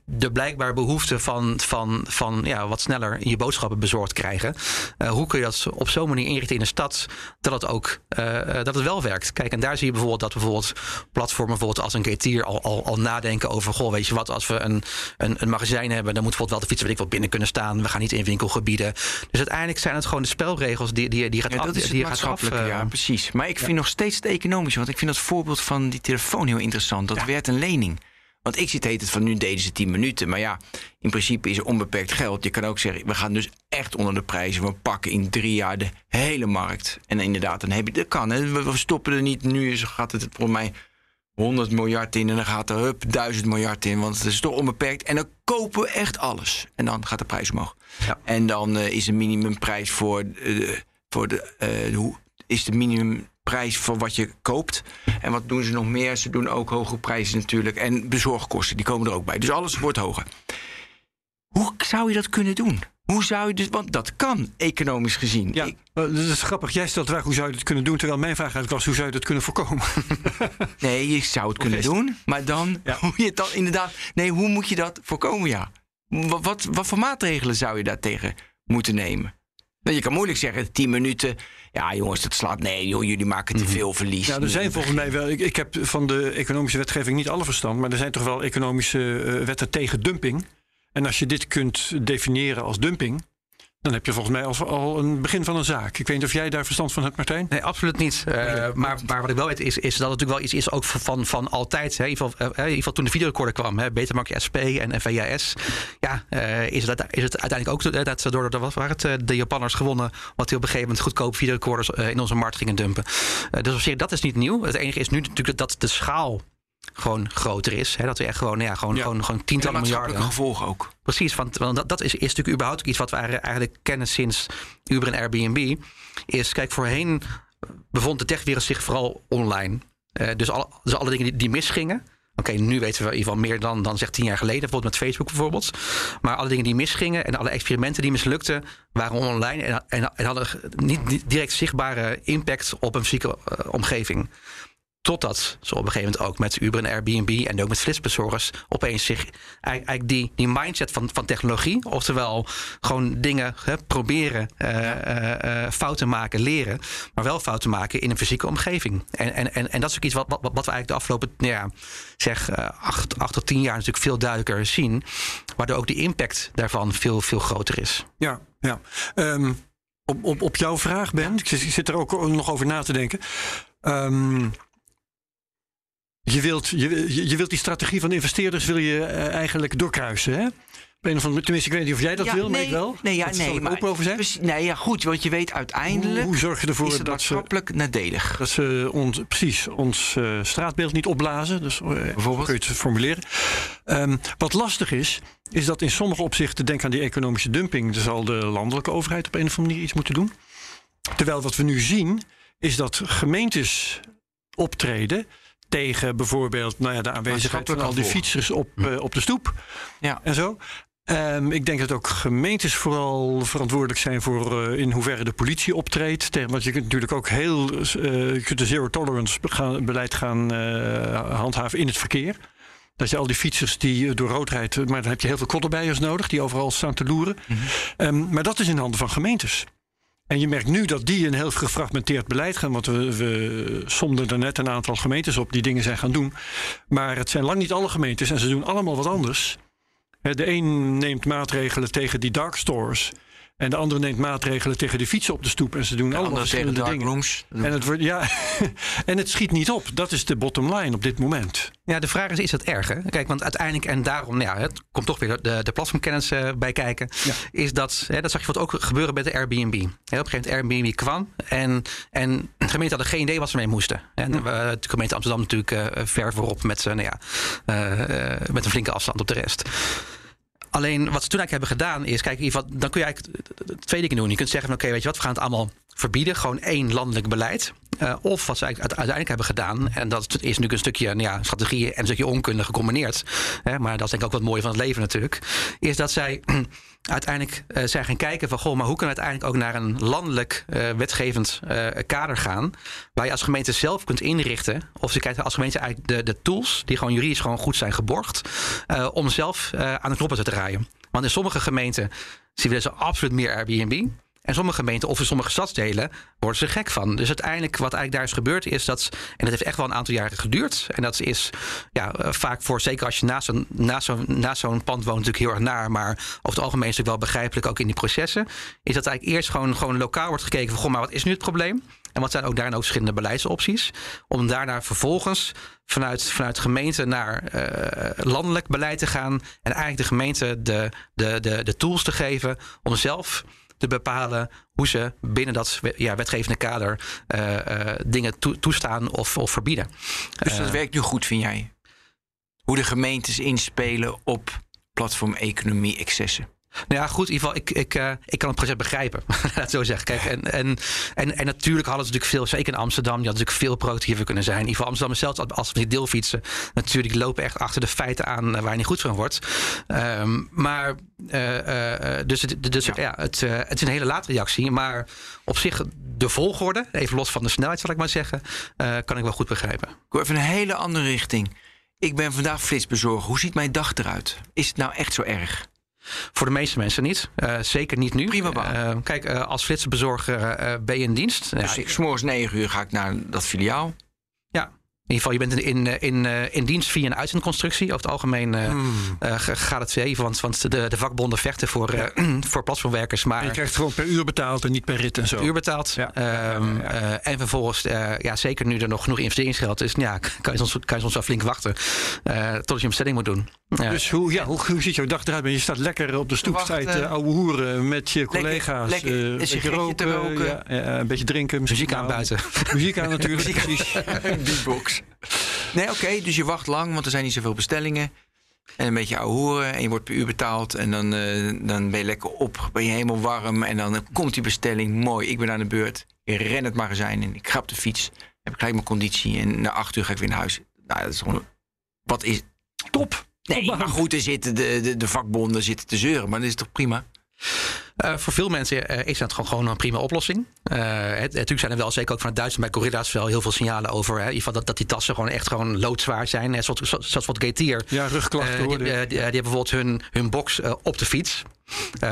de blijkbare behoefte van, van, van ja, wat sneller je boodschappen bezorgd krijgen. hoe kun je dat op zo'n manier inrichten in een stad dat het ook uh, dat het wel werkt. Kijk, en daar zie je bijvoorbeeld dat bijvoorbeeld platformen bijvoorbeeld als een Getir al, al, al nadenken over, goh, weet je wat, als we een, een, een magazijn hebben, dan moet bijvoorbeeld wel de fietsen weet ik binnen kunnen staan. We gaan niet in winkelgebieden. Dus uiteindelijk zijn het gewoon de spelregels die, die, die gaat ja, af. Dat is die het maatschappelijke, af, uh, ja, precies. Maar ik vind nog steeds het economische, want ik vind dat voorbeeld van die telefoon heel interessant. Dat ja. werd een lening. Want ik zit het van nu deden ze 10 minuten. Maar ja, in principe is er onbeperkt geld. Je kan ook zeggen, we gaan dus echt onder de prijzen. We pakken in drie jaar de hele markt. En inderdaad, dan heb je, dat kan. Hè. We stoppen er niet. Nu is, gaat het voor mij 100 miljard in. En dan gaat er hup, 1000 miljard in. Want het is toch onbeperkt. En dan kopen we echt alles. En dan gaat de prijs omhoog. Ja. En dan uh, is de minimumprijs voor, uh, voor de, uh, hoe is de minimum prijs voor wat je koopt. En wat doen ze nog meer? Ze doen ook hoge prijzen natuurlijk. En bezorgkosten, die komen er ook bij. Dus alles wordt hoger. Hoe zou je dat kunnen doen? Hoe zou je dus, want dat kan economisch gezien. Ja, ik, dat is grappig. Jij stelt de vraag hoe zou je dat kunnen doen, terwijl mijn vraag eigenlijk was hoe zou je dat kunnen voorkomen? nee, je zou het kunnen doen, maar dan ja. hoe je het dan inderdaad. Nee, hoe moet je dat voorkomen? Ja, wat, wat, wat voor maatregelen zou je daartegen moeten nemen? Je kan moeilijk zeggen, 10 minuten. Ja, jongens, dat slaat. Nee, joh, jullie maken te veel verlies. Ja, er zijn volgens mij wel. Ik, ik, heb van de economische wetgeving niet alle verstand. Maar er zijn toch wel economische uh, wetten tegen dumping. En als je dit kunt definiëren als dumping. Dan heb je volgens mij al, al een begin van een zaak. Ik weet niet of jij daar verstand van hebt, Martijn? Nee, absoluut niet. Uh, maar, maar wat ik wel weet is, is dat het natuurlijk wel iets is ook van, van altijd. Hè. In, ieder geval, uh, in ieder geval toen de videorecorder kwam, hè, Betamax SP en VHS. Ja, uh, is, dat, is het uiteindelijk ook dat ze door de, wat waren het, de Japanners gewonnen. Wat die op een gegeven moment goedkoop videorecorders in onze markt gingen dumpen. dus op zich, dat is niet nieuw. Het enige is nu natuurlijk dat de schaal gewoon groter is. Hè? Dat we echt gewoon, ja, gewoon, ja. gewoon, gewoon tientallen miljarden. gevolgen ook. Precies, want, want dat, dat is, is natuurlijk überhaupt iets wat we eigenlijk kennen sinds Uber en Airbnb. Is, kijk, voorheen bevond de techwereld zich vooral online. Uh, dus, alle, dus alle dingen die, die misgingen. Oké, okay, nu weten we in ieder geval meer dan, dan zeg tien jaar geleden, bijvoorbeeld met Facebook bijvoorbeeld. Maar alle dingen die misgingen en alle experimenten die mislukten, waren online en, en, en hadden niet direct zichtbare impact op een fysieke uh, omgeving. Totdat ze op een gegeven moment ook met Uber en Airbnb en ook met flitsbezorgers opeens zich eigenlijk die, die mindset van, van technologie, oftewel gewoon dingen hè, proberen, uh, uh, uh, fouten maken, leren, maar wel fouten maken in een fysieke omgeving. En, en, en, en dat is ook iets wat, wat, wat we eigenlijk de afgelopen nou ja, zeg, acht, acht tot tien jaar natuurlijk veel duidelijker zien, waardoor ook de impact daarvan veel, veel groter is. Ja, ja. Um, op, op, op jouw vraag, Ben, ik zit er ook nog over na te denken. Um, je wilt, je, je wilt die strategie van investeerders wil je uh, eigenlijk doorkruisen, hè? Op een of andere, tenminste, ik weet niet of jij dat ja, wil, nee, maar ik wel. Nee, ja, dat nee, maar, open over zijn. Dus, nee, ja, goed, want je weet uiteindelijk. Hoe, zorg je ervoor is het dat ze maatschappelijk nadelig? Dat ze ons, precies ons uh, straatbeeld niet opblazen. Dus uh, bijvoorbeeld kun je het formuleren. Um, wat lastig is, is dat in sommige opzichten, denk aan die economische dumping, er zal de landelijke overheid op een of andere manier iets moeten doen. Terwijl wat we nu zien, is dat gemeentes optreden tegen bijvoorbeeld nou ja, de aanwezigheid van al die fietsers op, uh, op de stoep ja. en zo. Um, ik denk dat ook gemeentes vooral verantwoordelijk zijn voor uh, in hoeverre de politie optreedt. Tegen, want je kunt natuurlijk ook heel uh, je kunt de zero tolerance gaan, beleid gaan handhaven in het verkeer. Dat je al die fietsers die door rood rijden, maar dan heb je heel veel kotterbijers nodig die overal staan te loeren. Mm -hmm. um, maar dat is in handen van gemeentes. En je merkt nu dat die een heel gefragmenteerd beleid gaan. Want we, we somden er net een aantal gemeentes op die dingen zijn gaan doen. Maar het zijn lang niet alle gemeentes en ze doen allemaal wat anders. De een neemt maatregelen tegen die dark stores. En de andere neemt maatregelen tegen de fietsen op de stoep. En ze doen allemaal verschillende dingen. rooms. En het, wordt, ja, en het schiet niet op. Dat is de bottom line op dit moment. Ja, de vraag is, is dat erg? Hè? Kijk, want uiteindelijk, en daarom, nou ja, het komt toch weer de, de platformkennis eh, bij kijken, Ja. is dat, hè, dat zag je wat ook gebeuren met de Airbnb. Hè, op een gegeven moment Airbnb kwam en, en de gemeente hadden geen idee wat ze mee moesten. En eh, de gemeente Amsterdam natuurlijk eh, ver voorop met, nou ja, met een flinke afstand op de rest. Alleen wat ze toen eigenlijk hebben gedaan is, kijk, dan kun je eigenlijk het tweede dingen doen. Je kunt zeggen, van, oké, weet je wat, we gaan het allemaal verbieden. Gewoon één landelijk beleid. Eh, of wat ze uiteindelijk hebben gedaan, en dat is natuurlijk een stukje nou ja, strategie en een stukje onkunde gecombineerd. Hè, maar dat is denk ik ook wat mooie van het leven natuurlijk. Is dat zij uiteindelijk eh, zijn gaan kijken van, goh, maar hoe kunnen we uiteindelijk ook naar een landelijk eh, wetgevend kader gaan. Waar je als gemeente zelf kunt inrichten. Of je kijkt als gemeente eigenlijk de, de tools, die gewoon juridisch gewoon goed zijn geborgd. om zelf aan de knoppen te draaien. Want in sommige gemeenten zien we dus absoluut meer Airbnb. En sommige gemeenten of in sommige stadsdelen worden ze gek van. Dus uiteindelijk wat eigenlijk daar is gebeurd is dat... en dat heeft echt wel een aantal jaren geduurd. En dat is ja, eh, vaak voor, zeker als je naast zo'n naast zo'n pand woont... natuurlijk heel erg naar. Maar over het algemeen is het wel begrijpelijk ook in die processen. Is dat eigenlijk eerst gewoon, gewoon lokaal wordt gekeken van... goh, maar wat is nu het probleem? En wat zijn ook daarin ook verschillende beleidsopties? Om daarna vervolgens vanuit, vanuit gemeente naar eh, landelijk beleid te gaan. En eigenlijk de gemeente de, de, de, de tools te geven om zelf te bepalen hoe ze binnen dat ja, wetgevende kader eh, eh, dingen toe- toestaan of, of verbieden. Dus dat Eh, werkt nu goed, vind jij? Hoe de gemeentes inspelen op platform-economie-excessen. Nou ja, goed, in ieder geval, ik, ik, eh, ik kan het proces begrijpen. Laat het zo zeggen. Kijk, en, en, en, en natuurlijk hadden ze natuurlijk veel, zeker in Amsterdam, die hadden natuurlijk veel productiever kunnen zijn. In ieder geval Amsterdam zelfs als- we die deelfietsen, natuurlijk lopen echt achter de feiten aan eh, waar je niet goed van wordt. Ehm, maar, eh, dus, het, dus ja. het, het is een hele late reactie. Maar op zich, de volgorde, even los van de snelheid zal ik maar zeggen, kan ik wel goed begrijpen. Ik even een hele andere richting. Ik ben vandaag flitsbezorger. Hoe ziet mijn dag eruit? Is het nou echt zo erg? Voor de meeste mensen niet. Eh, zeker niet nu. Prima baan. Eh, kijk, eh, als flitsbezorger eh, ben je in dienst. Dus Ja, ik, 's morgens 9 uur ga ik naar dat filiaal. Ja. In ieder geval, je bent in, in, in, eh, in dienst via een uitzendconstructie. Over het algemeen eh, Hmm. eh, ga- gaat het even, want, want de, de vakbonden vechten voor, eh, voor platformwerkers. Maar En je krijgt gewoon per uur betaald en niet per rit en zo. uur betaald. Ja. Ehm, eh, en vervolgens, eh, ja, zeker nu er nog genoeg investeringsgeld is, ja, kan je soms, kan je soms wel flink wachten eh, tot je een bestelling moet doen. Ja. Dus hoe, ja, hoe, hoe ziet jouw dag eruit? Je staat lekker op de stoep, Wachten. sta je te ouwe hoeren met je collega's. lekker eh, een een beetje roken. Ja, ja, een beetje drinken. misschien Muziek aan buiten. Muziek aan natuurlijk, precies. Beatbox. Nee, oké, dus je wacht lang, want er zijn niet zoveel bestellingen. En een beetje ouwe hoeren en je wordt per uur betaald. En dan, eh, dan ben je lekker op, ben je helemaal warm. En dan komt die bestelling, mooi, ik ben aan de beurt. Ik ren het magazijn in, ik ga op de fiets. Heb ik gelijk mijn conditie en na acht uur ga ik weer naar huis. Nou, dat is gewoon... Wat is... Top. Nee, maar goed, er zitten de, de, de vakbonden zitten te zeuren. Maar dat is toch prima? Eh, voor veel mensen eh, is dat gewoon, gewoon een prima oplossing. Eh, het, natuurlijk zijn er wel, zeker ook vanuit Duitsland bij Corrida's, wel heel veel signalen over. Hè, dat, dat die tassen gewoon echt gewoon loodzwaar zijn. Net zoals, zoals wat Gateer. Ja, rugklachten die, die, die hebben bijvoorbeeld hun, hun box op de fiets.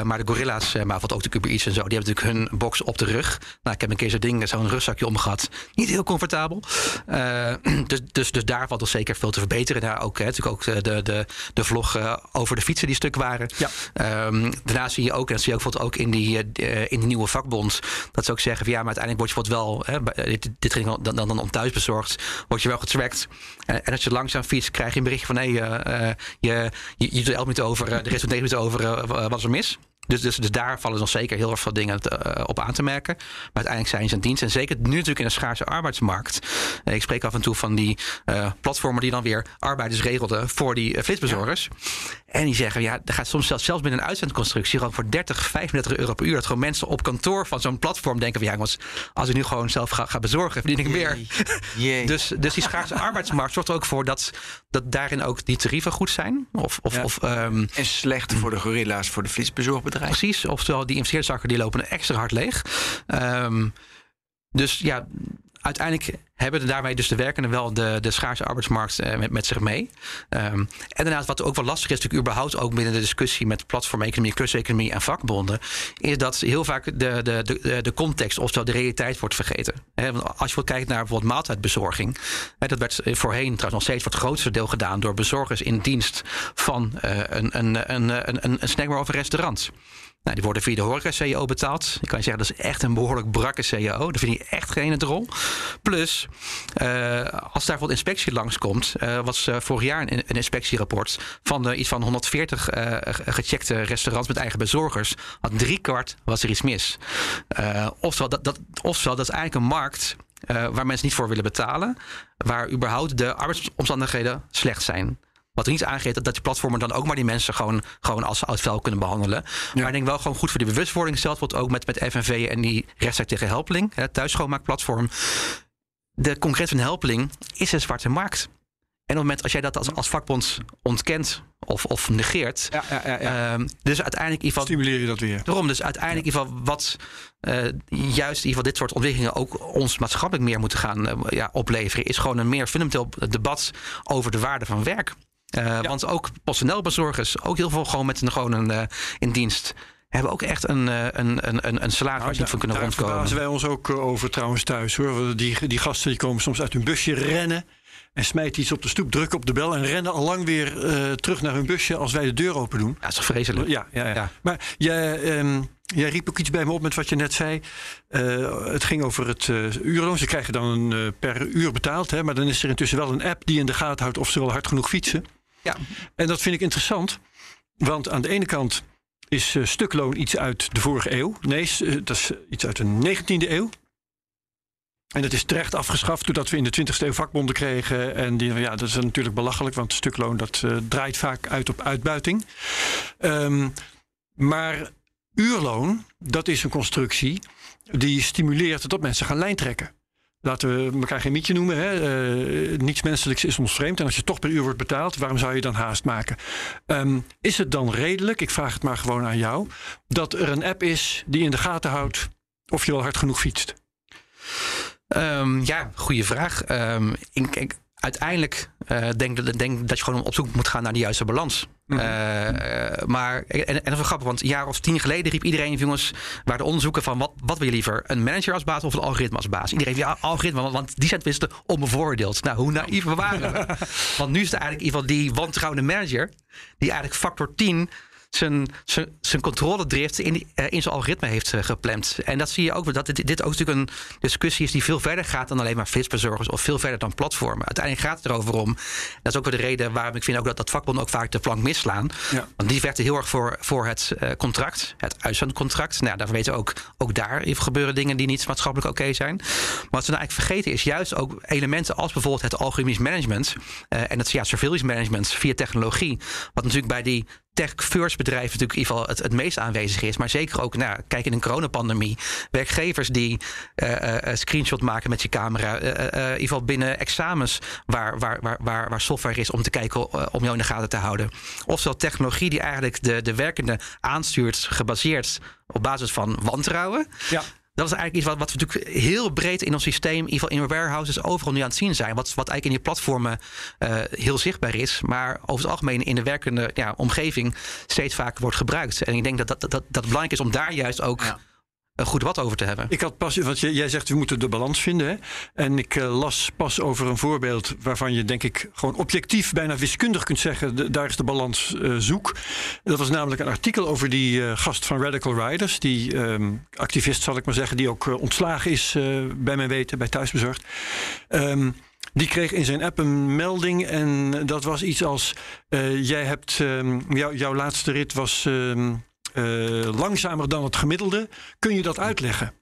Maar de gorilla's, maar wat ook de Uber Eats en zo, die hebben natuurlijk hun box op de rug. Nou, ik heb een keer zo'n ding, zo'n rugzakje omgehad. Niet heel comfortabel. Dus, dus, dus daar valt er zeker veel te verbeteren. Daar ook, hè, natuurlijk ook de, de, de, vlog over de fietsen die stuk waren. Ja. Ehm, daarna zie je ook, en dat zie je ook ook in die, eh, in die nieuwe vakbond, dat ze ook zeggen van ja, maar uiteindelijk word je wat wel, hè, eh, dit, dit ging dan, dan, dan om thuisbezorgd, word je wel getracked. En, als je langzaam fietst, krijg je een berichtje van hé, eh, eh, je, je, je doet 11 minuten over, eh, de rest van 9 minuten over, eh, wat is er mis? Dus, dus, dus daar vallen nog zeker heel erg veel dingen te- eh, op aan te merken. Maar uiteindelijk zijn ze een dienst. En zeker nu natuurlijk in een schaarse arbeidsmarkt. Eh, ik spreek af en toe van die eh, platformen die dan weer arbeiders regelden voor die flitsbezorgers. En die zeggen, ja, er gaat soms zelfs, zelfs binnen een uitzendconstructie gewoon voor 30, 35 euro per uur. Dat gewoon mensen op kantoor van zo'n platform denken van ja, jongens, als ik nu gewoon zelf ga, ga bezorgen, verdien ik meer. Jee. Dus, dus die schaarse arbeidsmarkt zorgt er ook voor dat, dat daarin ook die tarieven goed zijn. Of, of, Ja. of ehm, En slecht voor de gorilla's, voor de flitsbezorgbedrijven. Precies, oftewel die investeerderszakken die lopen extra hard leeg. Ehm, dus ja, uiteindelijk hebben daarmee dus de werkenden wel de, de schaarse arbeidsmarkt uh, met, zich mee. Um, en daarnaast wat ook wel lastig is, natuurlijk überhaupt ook binnen de discussie met platformeconomie, kluseconomie en vakbonden, is dat heel vaak de, de, de, de context, oftewel de realiteit, wordt vergeten. Als je kijkt naar bijvoorbeeld maaltijdbezorging, dat werd voorheen trouwens nog steeds voor het grootste deel gedaan door bezorgers in dienst van uh, een, een, een, een, een snackbar of een restaurant. Nou, die worden via de horeca-CEO betaald. Ik kan je zeggen, dat is echt een behoorlijk brakke CEO. Daar vind je echt geen rol. Plus, uh, als daar bijvoorbeeld inspectie langskomt... Uh, was uh, vorig jaar een, een inspectierapport... van iets van 140 gecheckte restaurants met eigen bezorgers... had driekwart was er iets mis. oftewel, dat, dat, dat is eigenlijk een markt... waar mensen niet voor willen betalen... waar überhaupt de arbeidsomstandigheden slecht zijn. Wat er niet aangeeft dat, dat die platformen dan ook maar die mensen gewoon, gewoon als oud vuil kunnen behandelen. Ja. Maar ik denk wel gewoon goed voor die bewustwording. Zelfs wordt ook met, met FNV en die rechtszaak tegen Helpeling, het thuisschoonmaakplatform. De concreet van Helpeling is een zwarte markt. En op het moment als jij dat als, als vakbond ontkent of, of negeert. Ja, ja, ja, ja. Um, dus uiteindelijk in ieder geval. Stimuleer je dat weer. Daarom, dus uiteindelijk in ieder geval wat uh, juist in ieder geval dit soort ontwikkelingen ook ons maatschappelijk meer moeten gaan uh, ja, opleveren. Is gewoon een meer fundamenteel debat over de waarde van werk. Ja. Want ook personeelbezorgers, ook heel veel gewoon met een, gewoon een, uh, in dienst hebben ook echt een, een, een, een salaris waar ze niet van kunnen daar rondkomen. Daar wij ons ook over trouwens thuis hoor. Die, die gasten die komen soms uit hun busje rennen. En smijten iets op de stoep, drukken op de bel en rennen al lang weer uh, terug naar hun busje als wij de deur open doen. Ja, dat is toch vreselijk? Ja, ja, ja. ja. Maar jij, um, jij riep ook iets bij me op met wat je net zei. Uh, het ging over het uh, uurloon. Ze krijgen dan uh, per uur betaald. Hè, maar dan is er intussen wel een app die in de gaten houdt of ze wel hard genoeg fietsen. Ja. En dat vind ik interessant. Want aan de ene kant is uh, stukloon iets uit de vorige eeuw. Nee, uh, dat is iets uit de 19e eeuw. En dat is terecht afgeschaft doordat we in de 20e eeuw vakbonden kregen. En die, ja, dat is natuurlijk belachelijk, want stukloon dat draait vaak uit op uitbuiting. Um, maar uurloon, dat is een constructie die stimuleert dat mensen gaan lijntrekken laten we elkaar geen mietje noemen. Hè? Uh, niets menselijks is ons vreemd. En als je toch per uur wordt betaald, waarom zou je dan haast maken? Um, is het dan redelijk, ik vraag het maar gewoon aan jou, dat er een app is die in de gaten houdt of je wel hard genoeg fietst? Um, ja, goede vraag. Um, ik, ik, uiteindelijk uh, denk, denk dat je gewoon op zoek moet gaan naar de juiste balans. Mm -hmm. uh, maar, en, en dat is grappig, want een jaar of tien geleden riep iedereen, jongens, waar de onderzoeken van wat, wat wil je liever? Een manager als baas of een algoritme als baas? Iedereen ja, algoritme, want, want die zijn tenminste onbevoordeeld. Nou, hoe naïef we waren want nu is het eigenlijk in ieder geval die wantrouwende manager, die eigenlijk factor 10 zijn, zijn, zijn controledrift in, uh, in zijn algoritme heeft uh, gepland. En dat zie je ook, dat dit, dit ook natuurlijk een discussie is die veel verder gaat dan alleen maar flitsbezorgers of veel verder dan platformen. Uiteindelijk gaat het erover om, dat is ook weer de reden waarom ik vind ook dat, dat vakbonden ook vaak de plank misslaan. Ja. Want die vechten heel erg voor, voor het uh, contract, het uitzendcontract. Nou, daar weten we ook, ook daar gebeuren dingen die niet maatschappelijk oké okay zijn. Maar wat ze nou eigenlijk vergeten is juist ook elementen als bijvoorbeeld het algoritmisch management en het ja, surveillance management via technologie. Wat natuurlijk bij die tech-first bedrijf natuurlijk in ieder geval het, het meest aanwezig is. Maar zeker ook, nou, kijk in een coronapandemie. Werkgevers die uh, uh, screenshot maken met je camera. In ieder geval binnen examens waar, waar, waar, waar, waar software is om te kijken om jou in de gaten te houden. Oftewel technologie die eigenlijk de, de werkende aanstuurt gebaseerd op basis van wantrouwen. Ja. Dat is eigenlijk iets wat, wat we natuurlijk heel breed in ons systeem, in ieder geval in warehouses, overal nu aan het zien zijn. Wat, wat eigenlijk in je platformen uh, heel zichtbaar is, maar over het algemeen in de werkende ja, omgeving steeds vaker wordt gebruikt. En ik denk dat dat, dat, dat belangrijk is om daar juist ook. Goed wat over te hebben. Ik had pas, want jij zegt we moeten de balans vinden. Hè? En ik uh, las pas over een voorbeeld waarvan je denk ik gewoon objectief, bijna wiskundig kunt zeggen, daar is de balans uh, zoek. Dat was namelijk een artikel over die gast van Radical Riders, die um, activist zal ik maar zeggen, die ook ontslagen is bij mijn weten, bij Thuisbezorgd. Um, die kreeg in zijn app een melding en dat was iets als: jij hebt jou, jouw laatste rit was langzamer dan het gemiddelde, kun je dat uitleggen.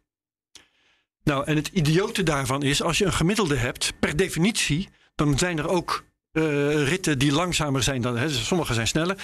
Nou, en het idiote daarvan is, als je een gemiddelde hebt, per definitie, dan zijn er ook uh, ritten die langzamer zijn dan. Hè, sommige zijn sneller.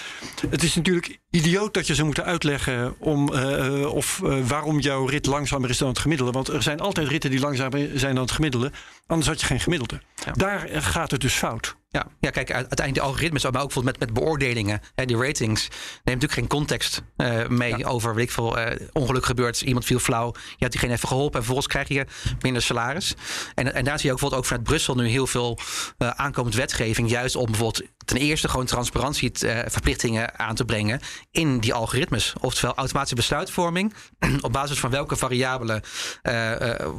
Het is natuurlijk idioot dat je ze moet uitleggen om, uh, of waarom jouw rit langzamer is dan het gemiddelde. Want er zijn altijd ritten die langzamer zijn dan het gemiddelde. Anders had je geen gemiddelde. Ja. Daar gaat het dus fout. Ja, ja kijk, uiteindelijk de algoritmes, maar ook bijvoorbeeld met, met beoordelingen, hè, die ratings, neemt natuurlijk geen context uh, mee over, weet ik veel, uh, ongeluk gebeurt, iemand viel flauw, je hebt diegene even geholpen en vervolgens krijg je minder salaris. En, en daar zie je ook bijvoorbeeld ook vanuit Brussel nu heel veel uh, aankomend wetgeving, juist om bijvoorbeeld ten eerste gewoon transparantieverplichtingen aan te brengen in die algoritmes. Oftewel automatische besluitvorming, op basis van welke variabelen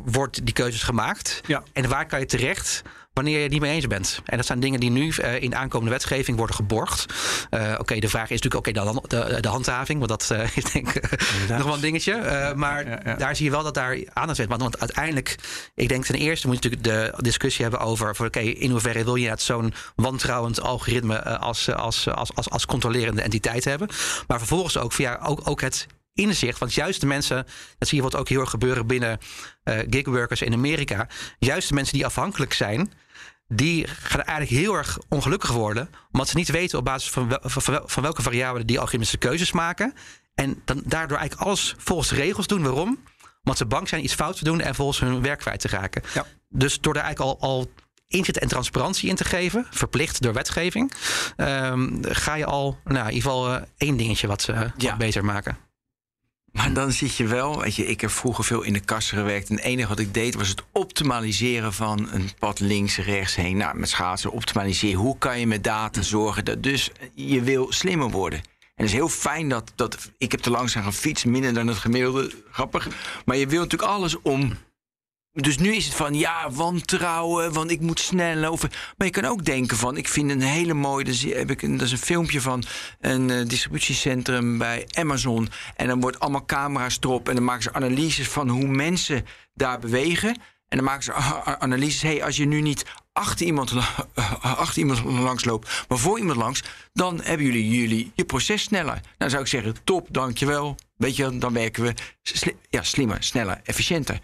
wordt die keuzes gemaakt ja. en waar kan je terecht wanneer je het niet mee eens bent. En dat zijn dingen die nu uh, in de aankomende wetgeving worden geborgd. Uh, oké, de vraag is natuurlijk oké, okay, de, de, de, handhaving, want dat is denk ik nog wel een dingetje. maar ja, ja. daar zie je wel dat daar aandacht zit. Want, want uiteindelijk, ik denk ten eerste moet je natuurlijk de discussie hebben over oké, okay, in hoeverre wil je het zo'n wantrouwend algoritme als, als, als, als, als controlerende entiteit hebben. Maar vervolgens ook via ook, ook het inzicht. Want juist de mensen, dat zie je wat ook heel erg gebeuren binnen uh, gigworkers in Amerika. Juist de mensen die afhankelijk zijn, die gaan eigenlijk heel erg ongelukkig worden. Omdat ze niet weten op basis van, wel, van, van welke variabelen die algoritmische keuzes maken. En dan daardoor eigenlijk alles volgens de regels doen. Waarom? Omdat ze bang zijn iets fout te doen en volgens hun werk kwijt te raken. Ja. Dus door daar eigenlijk al, al inzet en transparantie in te geven, verplicht door wetgeving, um, ga je al nou, in ieder geval uh, één dingetje wat, uh, Ja. wat beter maken. Maar dan zit je wel, weet je, ik heb vroeger veel in de kassen gewerkt. En het enige wat ik deed was het optimaliseren van een pad links, rechts heen. Nou, met schaatsen optimaliseren. Hoe kan je met data zorgen dat dus je wil slimmer worden? En het is heel fijn dat, dat ik heb te langzaam gefietst, minder dan het gemiddelde. Grappig. Maar je wil natuurlijk alles om dus nu is het van ja, wantrouwen, want ik moet sneller. Of, maar je kan ook denken van, ik vind een hele mooie, dus heb ik dat is een filmpje van een uh, distributiecentrum bij Amazon. En dan wordt allemaal camera's erop en dan maken ze analyses van hoe mensen daar bewegen. En dan maken ze analyses, hey, als je nu niet achter iemand, achter iemand langs loopt, maar voor iemand langs, dan hebben jullie, jullie je proces sneller. Nou zou ik zeggen, top, dankjewel. Weet je, dan werken we sli ja, slimmer, sneller, efficiënter.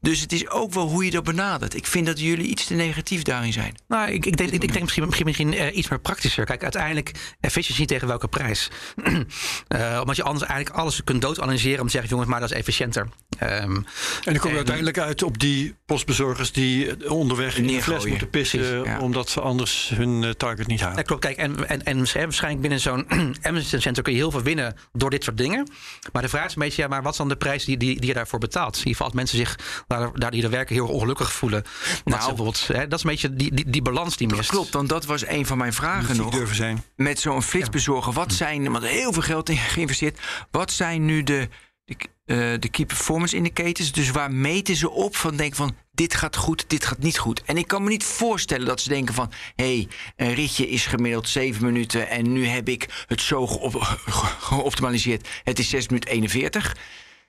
Dus het is ook wel hoe je dat benadert. Ik vind dat jullie iets te negatief daarin zijn. Nou, ik, ik, denk, ik, ik denk misschien, misschien, misschien uh, iets meer praktischer. Kijk, uiteindelijk efficiëntie tegen welke prijs? uh, omdat je anders eigenlijk alles kunt doodanalyseren om te zeggen, jongens, maar dat is efficiënter. Um, en dan kom je uiteindelijk uit op die postbezorgers die onderweg in de fles moeten pissen, Precies, ja. omdat ze anders hun uh, target niet halen. Ja, klopt. Kijk, en, en, en waarschijnlijk binnen zo'n Amazon Center kun je heel veel winnen door dit soort dingen. Maar de vraag is een beetje, ja, maar wat is dan de prijs die, die, die je daarvoor betaalt? In ieder geval als mensen zich daar, daar die er werken heel ongelukkig voelen. Nou, ze bijvoorbeeld, hè, dat is een beetje die, die, die balans die mist. Klopt, want dat was een van mijn vragen nog. durven zijn. Met zo'n flitsbezorger, wat zijn, want heel veel geld in geïnvesteerd. Wat zijn nu de, de, uh, de key performance indicators? Dus waar meten ze op van denk van dit gaat goed, dit gaat niet goed. En ik kan me niet voorstellen dat ze denken van... hé, hey, een ritje is gemiddeld 7 minuten... en nu heb ik het zo geoptimaliseerd. Het is 6 minuten 41.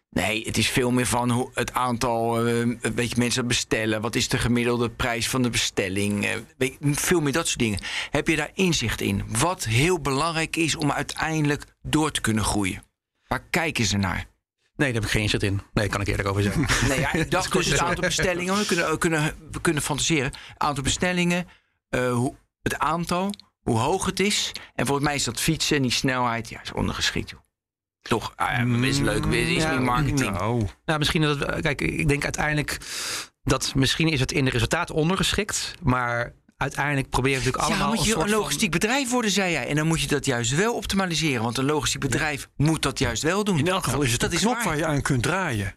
Nee, het is veel meer van hoe het aantal uh, weet je, mensen bestellen. Wat is de gemiddelde prijs van de bestelling? Je, veel meer dat soort dingen. Heb je daar inzicht in? Wat heel belangrijk is om uiteindelijk door te kunnen groeien? Waar kijken ze naar? Nee, daar heb ik geen inzicht in. Nee, kan ik eerlijk over zeggen. Nee, ja, ik dacht dus het aantal bestellingen. We kunnen, we kunnen, we kunnen fantaseren. Aantal bestellingen, uh, hoe, het aantal, hoe hoog het is. En volgens mij is dat fietsen en die snelheid, ja, is ondergeschikt. Joh. Toch, ja, is leuk, is ja, marketing. Nou. nou, misschien dat kijk, ik denk uiteindelijk dat misschien is het in de resultaat ondergeschikt, maar uiteindelijk probeer je natuurlijk allemaal. Ja, moet je een, een logistiek van... bedrijf worden, zei jij. En dan moet je dat juist wel optimaliseren. Want een logistiek bedrijf ja. moet dat juist wel doen. In elk geval is het dat een knop waar. waar je aan kunt draaien.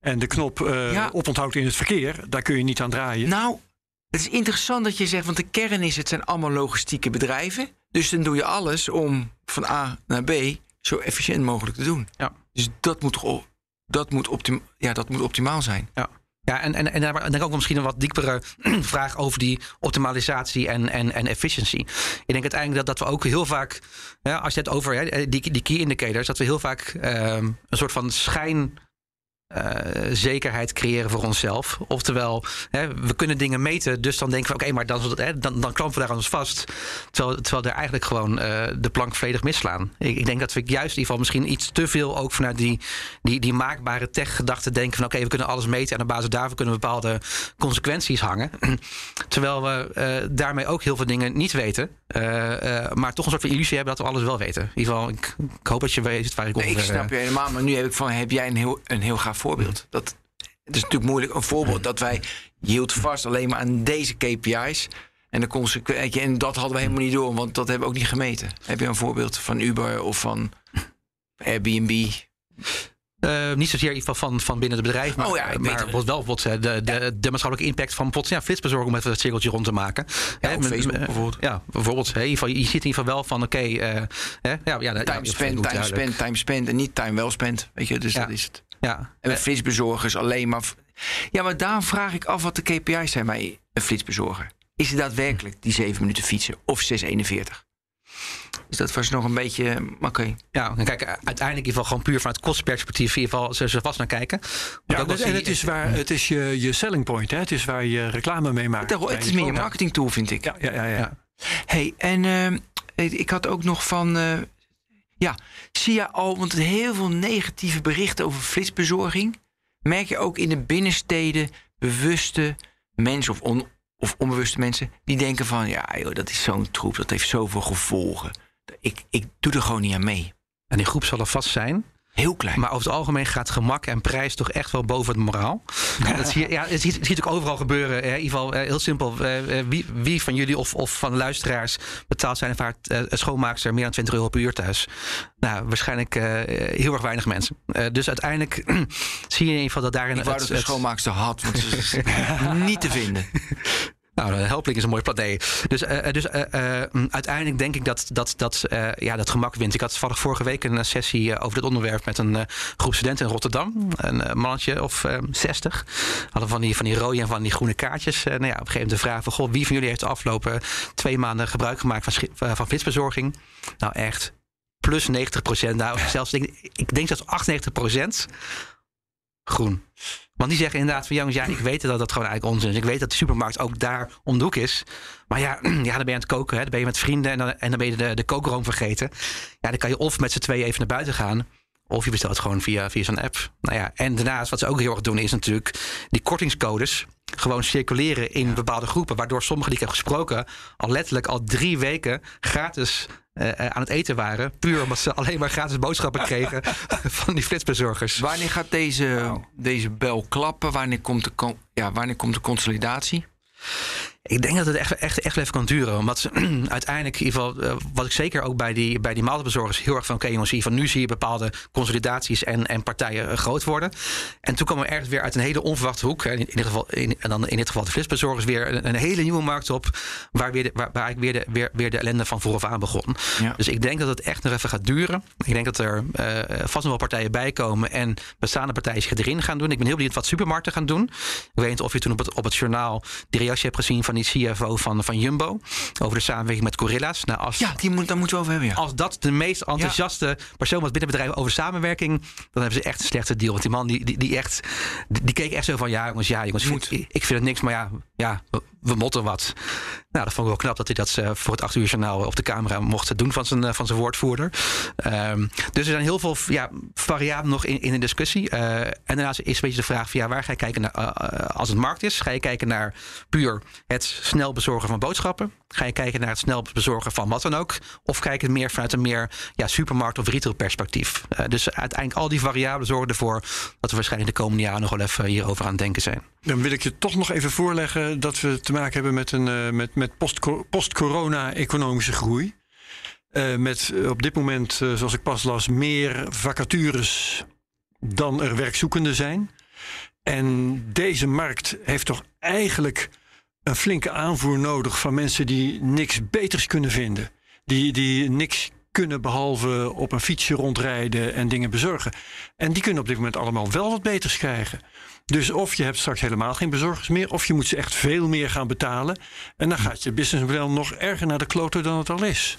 En de knop uh, ja. oponthoud in het verkeer, daar kun je niet aan draaien. Nou, het is interessant dat je zegt, want de kern is, het zijn allemaal logistieke bedrijven. Dus dan doe je alles om van A naar B zo efficiënt mogelijk te doen. Ja. Dus dat moet, dat moet, ja, dat moet optimaal zijn. Ja. Ja, en, en, en dan ook misschien een wat diepere vraag over die optimalisatie en, en, en efficiëntie. Ik denk uiteindelijk dat, dat we ook heel vaak, als je het over hè, die, die key indicators, dat we heel vaak um, een soort van schijn. Uh, zekerheid creëren voor onszelf. Oftewel, hè, we kunnen dingen meten, dus dan denken we: oké, okay, maar dan, hè, dan, dan klampen we daar ons vast. Terwijl, terwijl er eigenlijk gewoon uh, de plank volledig misslaan. Ik, ik, denk dat we juist in ieder geval misschien iets te veel ook vanuit die, die, die maakbare tech-gedachte denken: van oké, okay, we kunnen alles meten en op basis daarvan kunnen we bepaalde consequenties hangen. Terwijl we uh, daarmee ook heel veel dingen niet weten, maar toch een soort van illusie hebben dat we alles wel weten. In ieder geval, ik, ik hoop dat je weet waar ik nee, Ik snap je helemaal, maar nu heb ik van: heb jij een heel, een heel gaaf voorbeeld. Dat, het is natuurlijk moeilijk. Een voorbeeld dat wij hield vast alleen maar aan deze KPI's. En, de consequentie, en dat hadden we helemaal niet door, want dat hebben we ook niet gemeten. Heb je een voorbeeld van Uber of van Airbnb? Uh, niet zozeer geval van, van binnen het bedrijf, maar, oh ja, maar wel bijvoorbeeld de, de, de, de maatschappelijke impact van ja, flitsbezorging om even het cirkeltje rond te maken. Ja, He, Facebook bijvoorbeeld. Ja, bijvoorbeeld. Ieder geval, je ziet in ieder geval wel van oké, okay, uh, ja, ja, time ja, spend, time spend, time spend en niet time wel spend. Weet je, dus ja. dat is het. Ja. En met flitsbezorgers alleen maar. Ja, maar daar vraag ik af wat de KPI's zijn bij een flitsbezorger. Is het daadwerkelijk die 7 minuten fietsen of 6,41? Dus dat was nog een beetje. Oké. Ja, en kijk, uiteindelijk in ieder geval gewoon puur vanuit kostenperspectief. In ieder geval ze vast naar kijken. Ja, dus, en het is, waar, het is je, je selling point. Hè? Het is waar je reclame mee maakt. Het, het is meer een marketing tool, vind ik. Ja, ja, ja. ja. hey, en uh, ik had ook nog van. Uh, ja, zie je al, want heel veel negatieve berichten over flitsbezorging. Merk je ook in de binnensteden bewuste mensen of on, of onbewuste mensen die denken van ja, joh, dat is zo'n troep, dat heeft zoveel gevolgen. Ik, ik doe er gewoon niet aan mee. En die groep zal er vast zijn. Heel klein. Maar over het algemeen gaat gemak en prijs toch echt wel boven het moraal. dat zie je, ja, het ziet, het ziet ook overal gebeuren. In ieder geval, heel simpel. Wie, wie van jullie of, of van luisteraars betaalt zijn of haar schoonmaakster meer dan 20 euro per uur thuis? Nou, waarschijnlijk heel erg weinig mensen. dus uiteindelijk zie je in ieder geval dat daarin... Ik wou dat de schoonmaakster had, want ze is niet te vinden. Nou, helpling is een mooi plat. Nee. Dus, uh, dus uh, uh, uiteindelijk denk ik dat dat, dat, ja, dat gemak wint. Ik had toevallig vorige week een sessie over dit onderwerp met een groep studenten in Rotterdam. Een mannetje of 60. Hadden van die, van die rode en van die groene kaartjes. nou ja, op een gegeven moment de vraag van: Goh, wie van jullie heeft de afgelopen twee maanden gebruik gemaakt van, van flitsbezorging? Nou, echt plus 90 procent. Nou, zelfs ik, ik denk zelfs 98 procent groen. Want die zeggen inderdaad van jongens, ja, ik weet dat dat gewoon eigenlijk onzin is. Ik weet dat de supermarkt ook daar om de hoek is. Maar ja, ja dan ben je aan het koken. Hè. Dan ben je met vrienden en dan, en dan ben je de, de kookroom vergeten. Ja, dan kan je of met z'n twee even naar buiten gaan. Of je bestelt gewoon via, via zo'n app. Nou ja, en daarnaast wat ze ook heel erg doen is natuurlijk die kortingscodes gewoon circuleren in bepaalde groepen. Waardoor sommigen die ik heb gesproken al letterlijk al drie weken gratis uh, aan het eten waren. Puur omdat ze alleen maar gratis boodschappen kregen van die flitsbezorgers. Wanneer gaat deze, deze bel klappen? Wanneer komt de, ja, wanneer komt de consolidatie? Ik denk dat het echt, echt, echt even kan duren. Omdat ze uiteindelijk, in ieder geval, uh, wat ik zeker ook bij die, bij die maaltijdbezorgers heel erg van, oké okay, jongens, van nu zie je bepaalde consolidaties en, en partijen uh, groot worden. En toen kwam er ergens weer uit een hele onverwachte hoek, in, in ieder geval, in, en dan in dit geval de flitsbezorgers, weer een, een, hele nieuwe markt op, waar, weer de, waar, waar ik weer de, weer, weer de ellende van vooraf aan begon. Ja. Dus ik denk dat het echt nog even gaat duren. Ik denk dat er uh, vast nog wel partijen bij komen en bestaande partijen zich erin gaan doen. Ik ben heel benieuwd wat supermarkten gaan doen. Ik weet niet of je toen op het, op het journaal die reactie hebt gezien van van die CFO van, van Jumbo. Over de samenwerking met Gorilla's. Nou, als, ja, die moet, daar moeten we over hebben. Ja. Als dat de meest enthousiaste persoon was binnen bedrijven over samenwerking. dan hebben ze echt een slechte deal. Want die man die, die, die echt. Die, keek echt zo van: ja, jongens, ja, jongens. Ik, ik, vind het niks, maar ja, ja we motten wat. Nou, dat vond ik wel knap dat hij dat uh, voor het acht uur journaal op de camera mocht doen van zijn, uh, van zijn woordvoerder. Um, dus er zijn heel veel ja, variabelen nog in, in de discussie. Uh, en daarnaast is een beetje de vraag van ja, waar ga je kijken naar als het markt is? Ga je kijken naar puur het snel bezorgen van boodschappen? Ga je kijken naar het snel bezorgen van wat dan ook? Of kijk je meer vanuit een meer ja, supermarkt- of retail perspectief? dus uiteindelijk al die variabelen zorgen ervoor dat we waarschijnlijk de komende jaren nog wel even hierover aan het denken zijn. Dan wil ik je toch nog even voorleggen dat we te maken hebben met een met, met post-corona-economische groei. Uh, met op dit moment, uh, zoals ik pas las, meer vacatures dan er werkzoekenden zijn. En deze markt heeft toch eigenlijk een flinke aanvoer nodig van mensen die niks beters kunnen vinden. Die, die niks kunnen behalve op een fietsje rondrijden en dingen bezorgen. En die kunnen op dit moment allemaal wel wat beters krijgen. Dus of je hebt straks helemaal geen bezorgers meer, of je moet ze echt veel meer gaan betalen. En dan gaat je businessmodel nog erger naar de kloten dan het al is.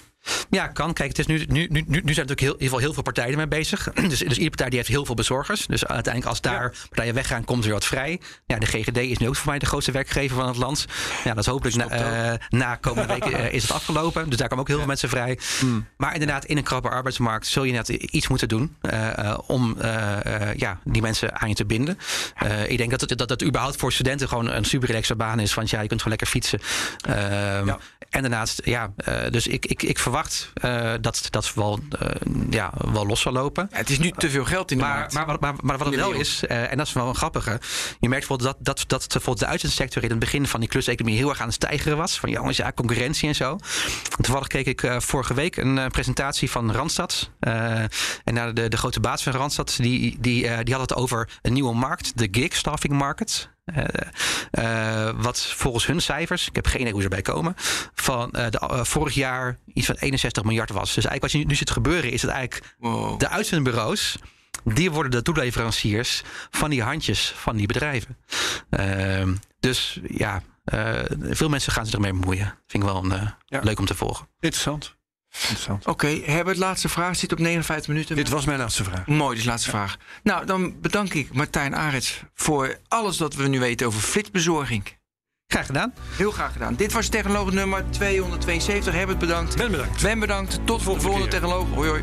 Ja, kan. Kijk, het is nu, nu, nu, nu zijn natuurlijk heel, in ieder geval heel veel partijen mee bezig. Dus, dus iedere partij die heeft heel veel bezorgers. Dus uiteindelijk als daar partijen weggaan, komt er weer wat vrij. Ja, de GGD is nu ook voor mij de grootste werkgever van het land. Ja, dat is hopelijk na, uh, na komende week uh, is het afgelopen. Dus daar komen ook heel veel mensen vrij. Hmm. Maar inderdaad, in een krappe arbeidsmarkt zul je net iets moeten doen uh, om ja, die mensen aan je te binden. ik denk dat het, dat het überhaupt voor studenten gewoon een super relaxe baan is. Want ja, je kunt gewoon lekker fietsen. Ehm, en daarnaast, ja, dus ik, ik, ik verwacht verwacht uh, dat dat wel, uh, ja, wel los zal lopen. Ja, het is nu te veel geld in de maar, markt. Maar, maar, maar, maar wat het wel is, uh, en dat is wel een grappige. Je merkt bijvoorbeeld dat, dat, dat bijvoorbeeld de uitzendsector in het begin van die kluseconomie heel erg aan het stijgeren was. Van jongens, ja, concurrentie en zo. Toevallig keek ik vorige week een presentatie van Randstad. en naar de, de grote baas van Randstad, die, die, die had het over een nieuwe markt, de gig staffing market. Uh, uh, wat volgens hun cijfers, ik heb geen idee hoe ze erbij komen, van uh, de, vorig jaar iets van 61 miljard was. Dus eigenlijk wat je nu, nu ziet gebeuren, is dat eigenlijk wow. de uitzendbureaus, die worden de toeleveranciers van die handjes van die bedrijven. Ehm, dus ja, veel mensen gaan zich ermee bemoeien. Vind ik wel een, ja. leuk om te volgen. Interessant. Interessant. Oké, okay, Herbert, laatste vraag. Zit op 59 minuten. Dit was mijn laatste vraag. Mooi, dus laatste ja. vraag. Nou, dan bedank ik Martijn Arets voor alles wat we nu weten over flitsbezorging. Graag gedaan. Heel graag gedaan. Dit was technoloog nummer 272. Herbert bedankt. Ben bedankt. Ben bedankt. Tot, Tot de volgende, volgende technoloog. Hoi hoi.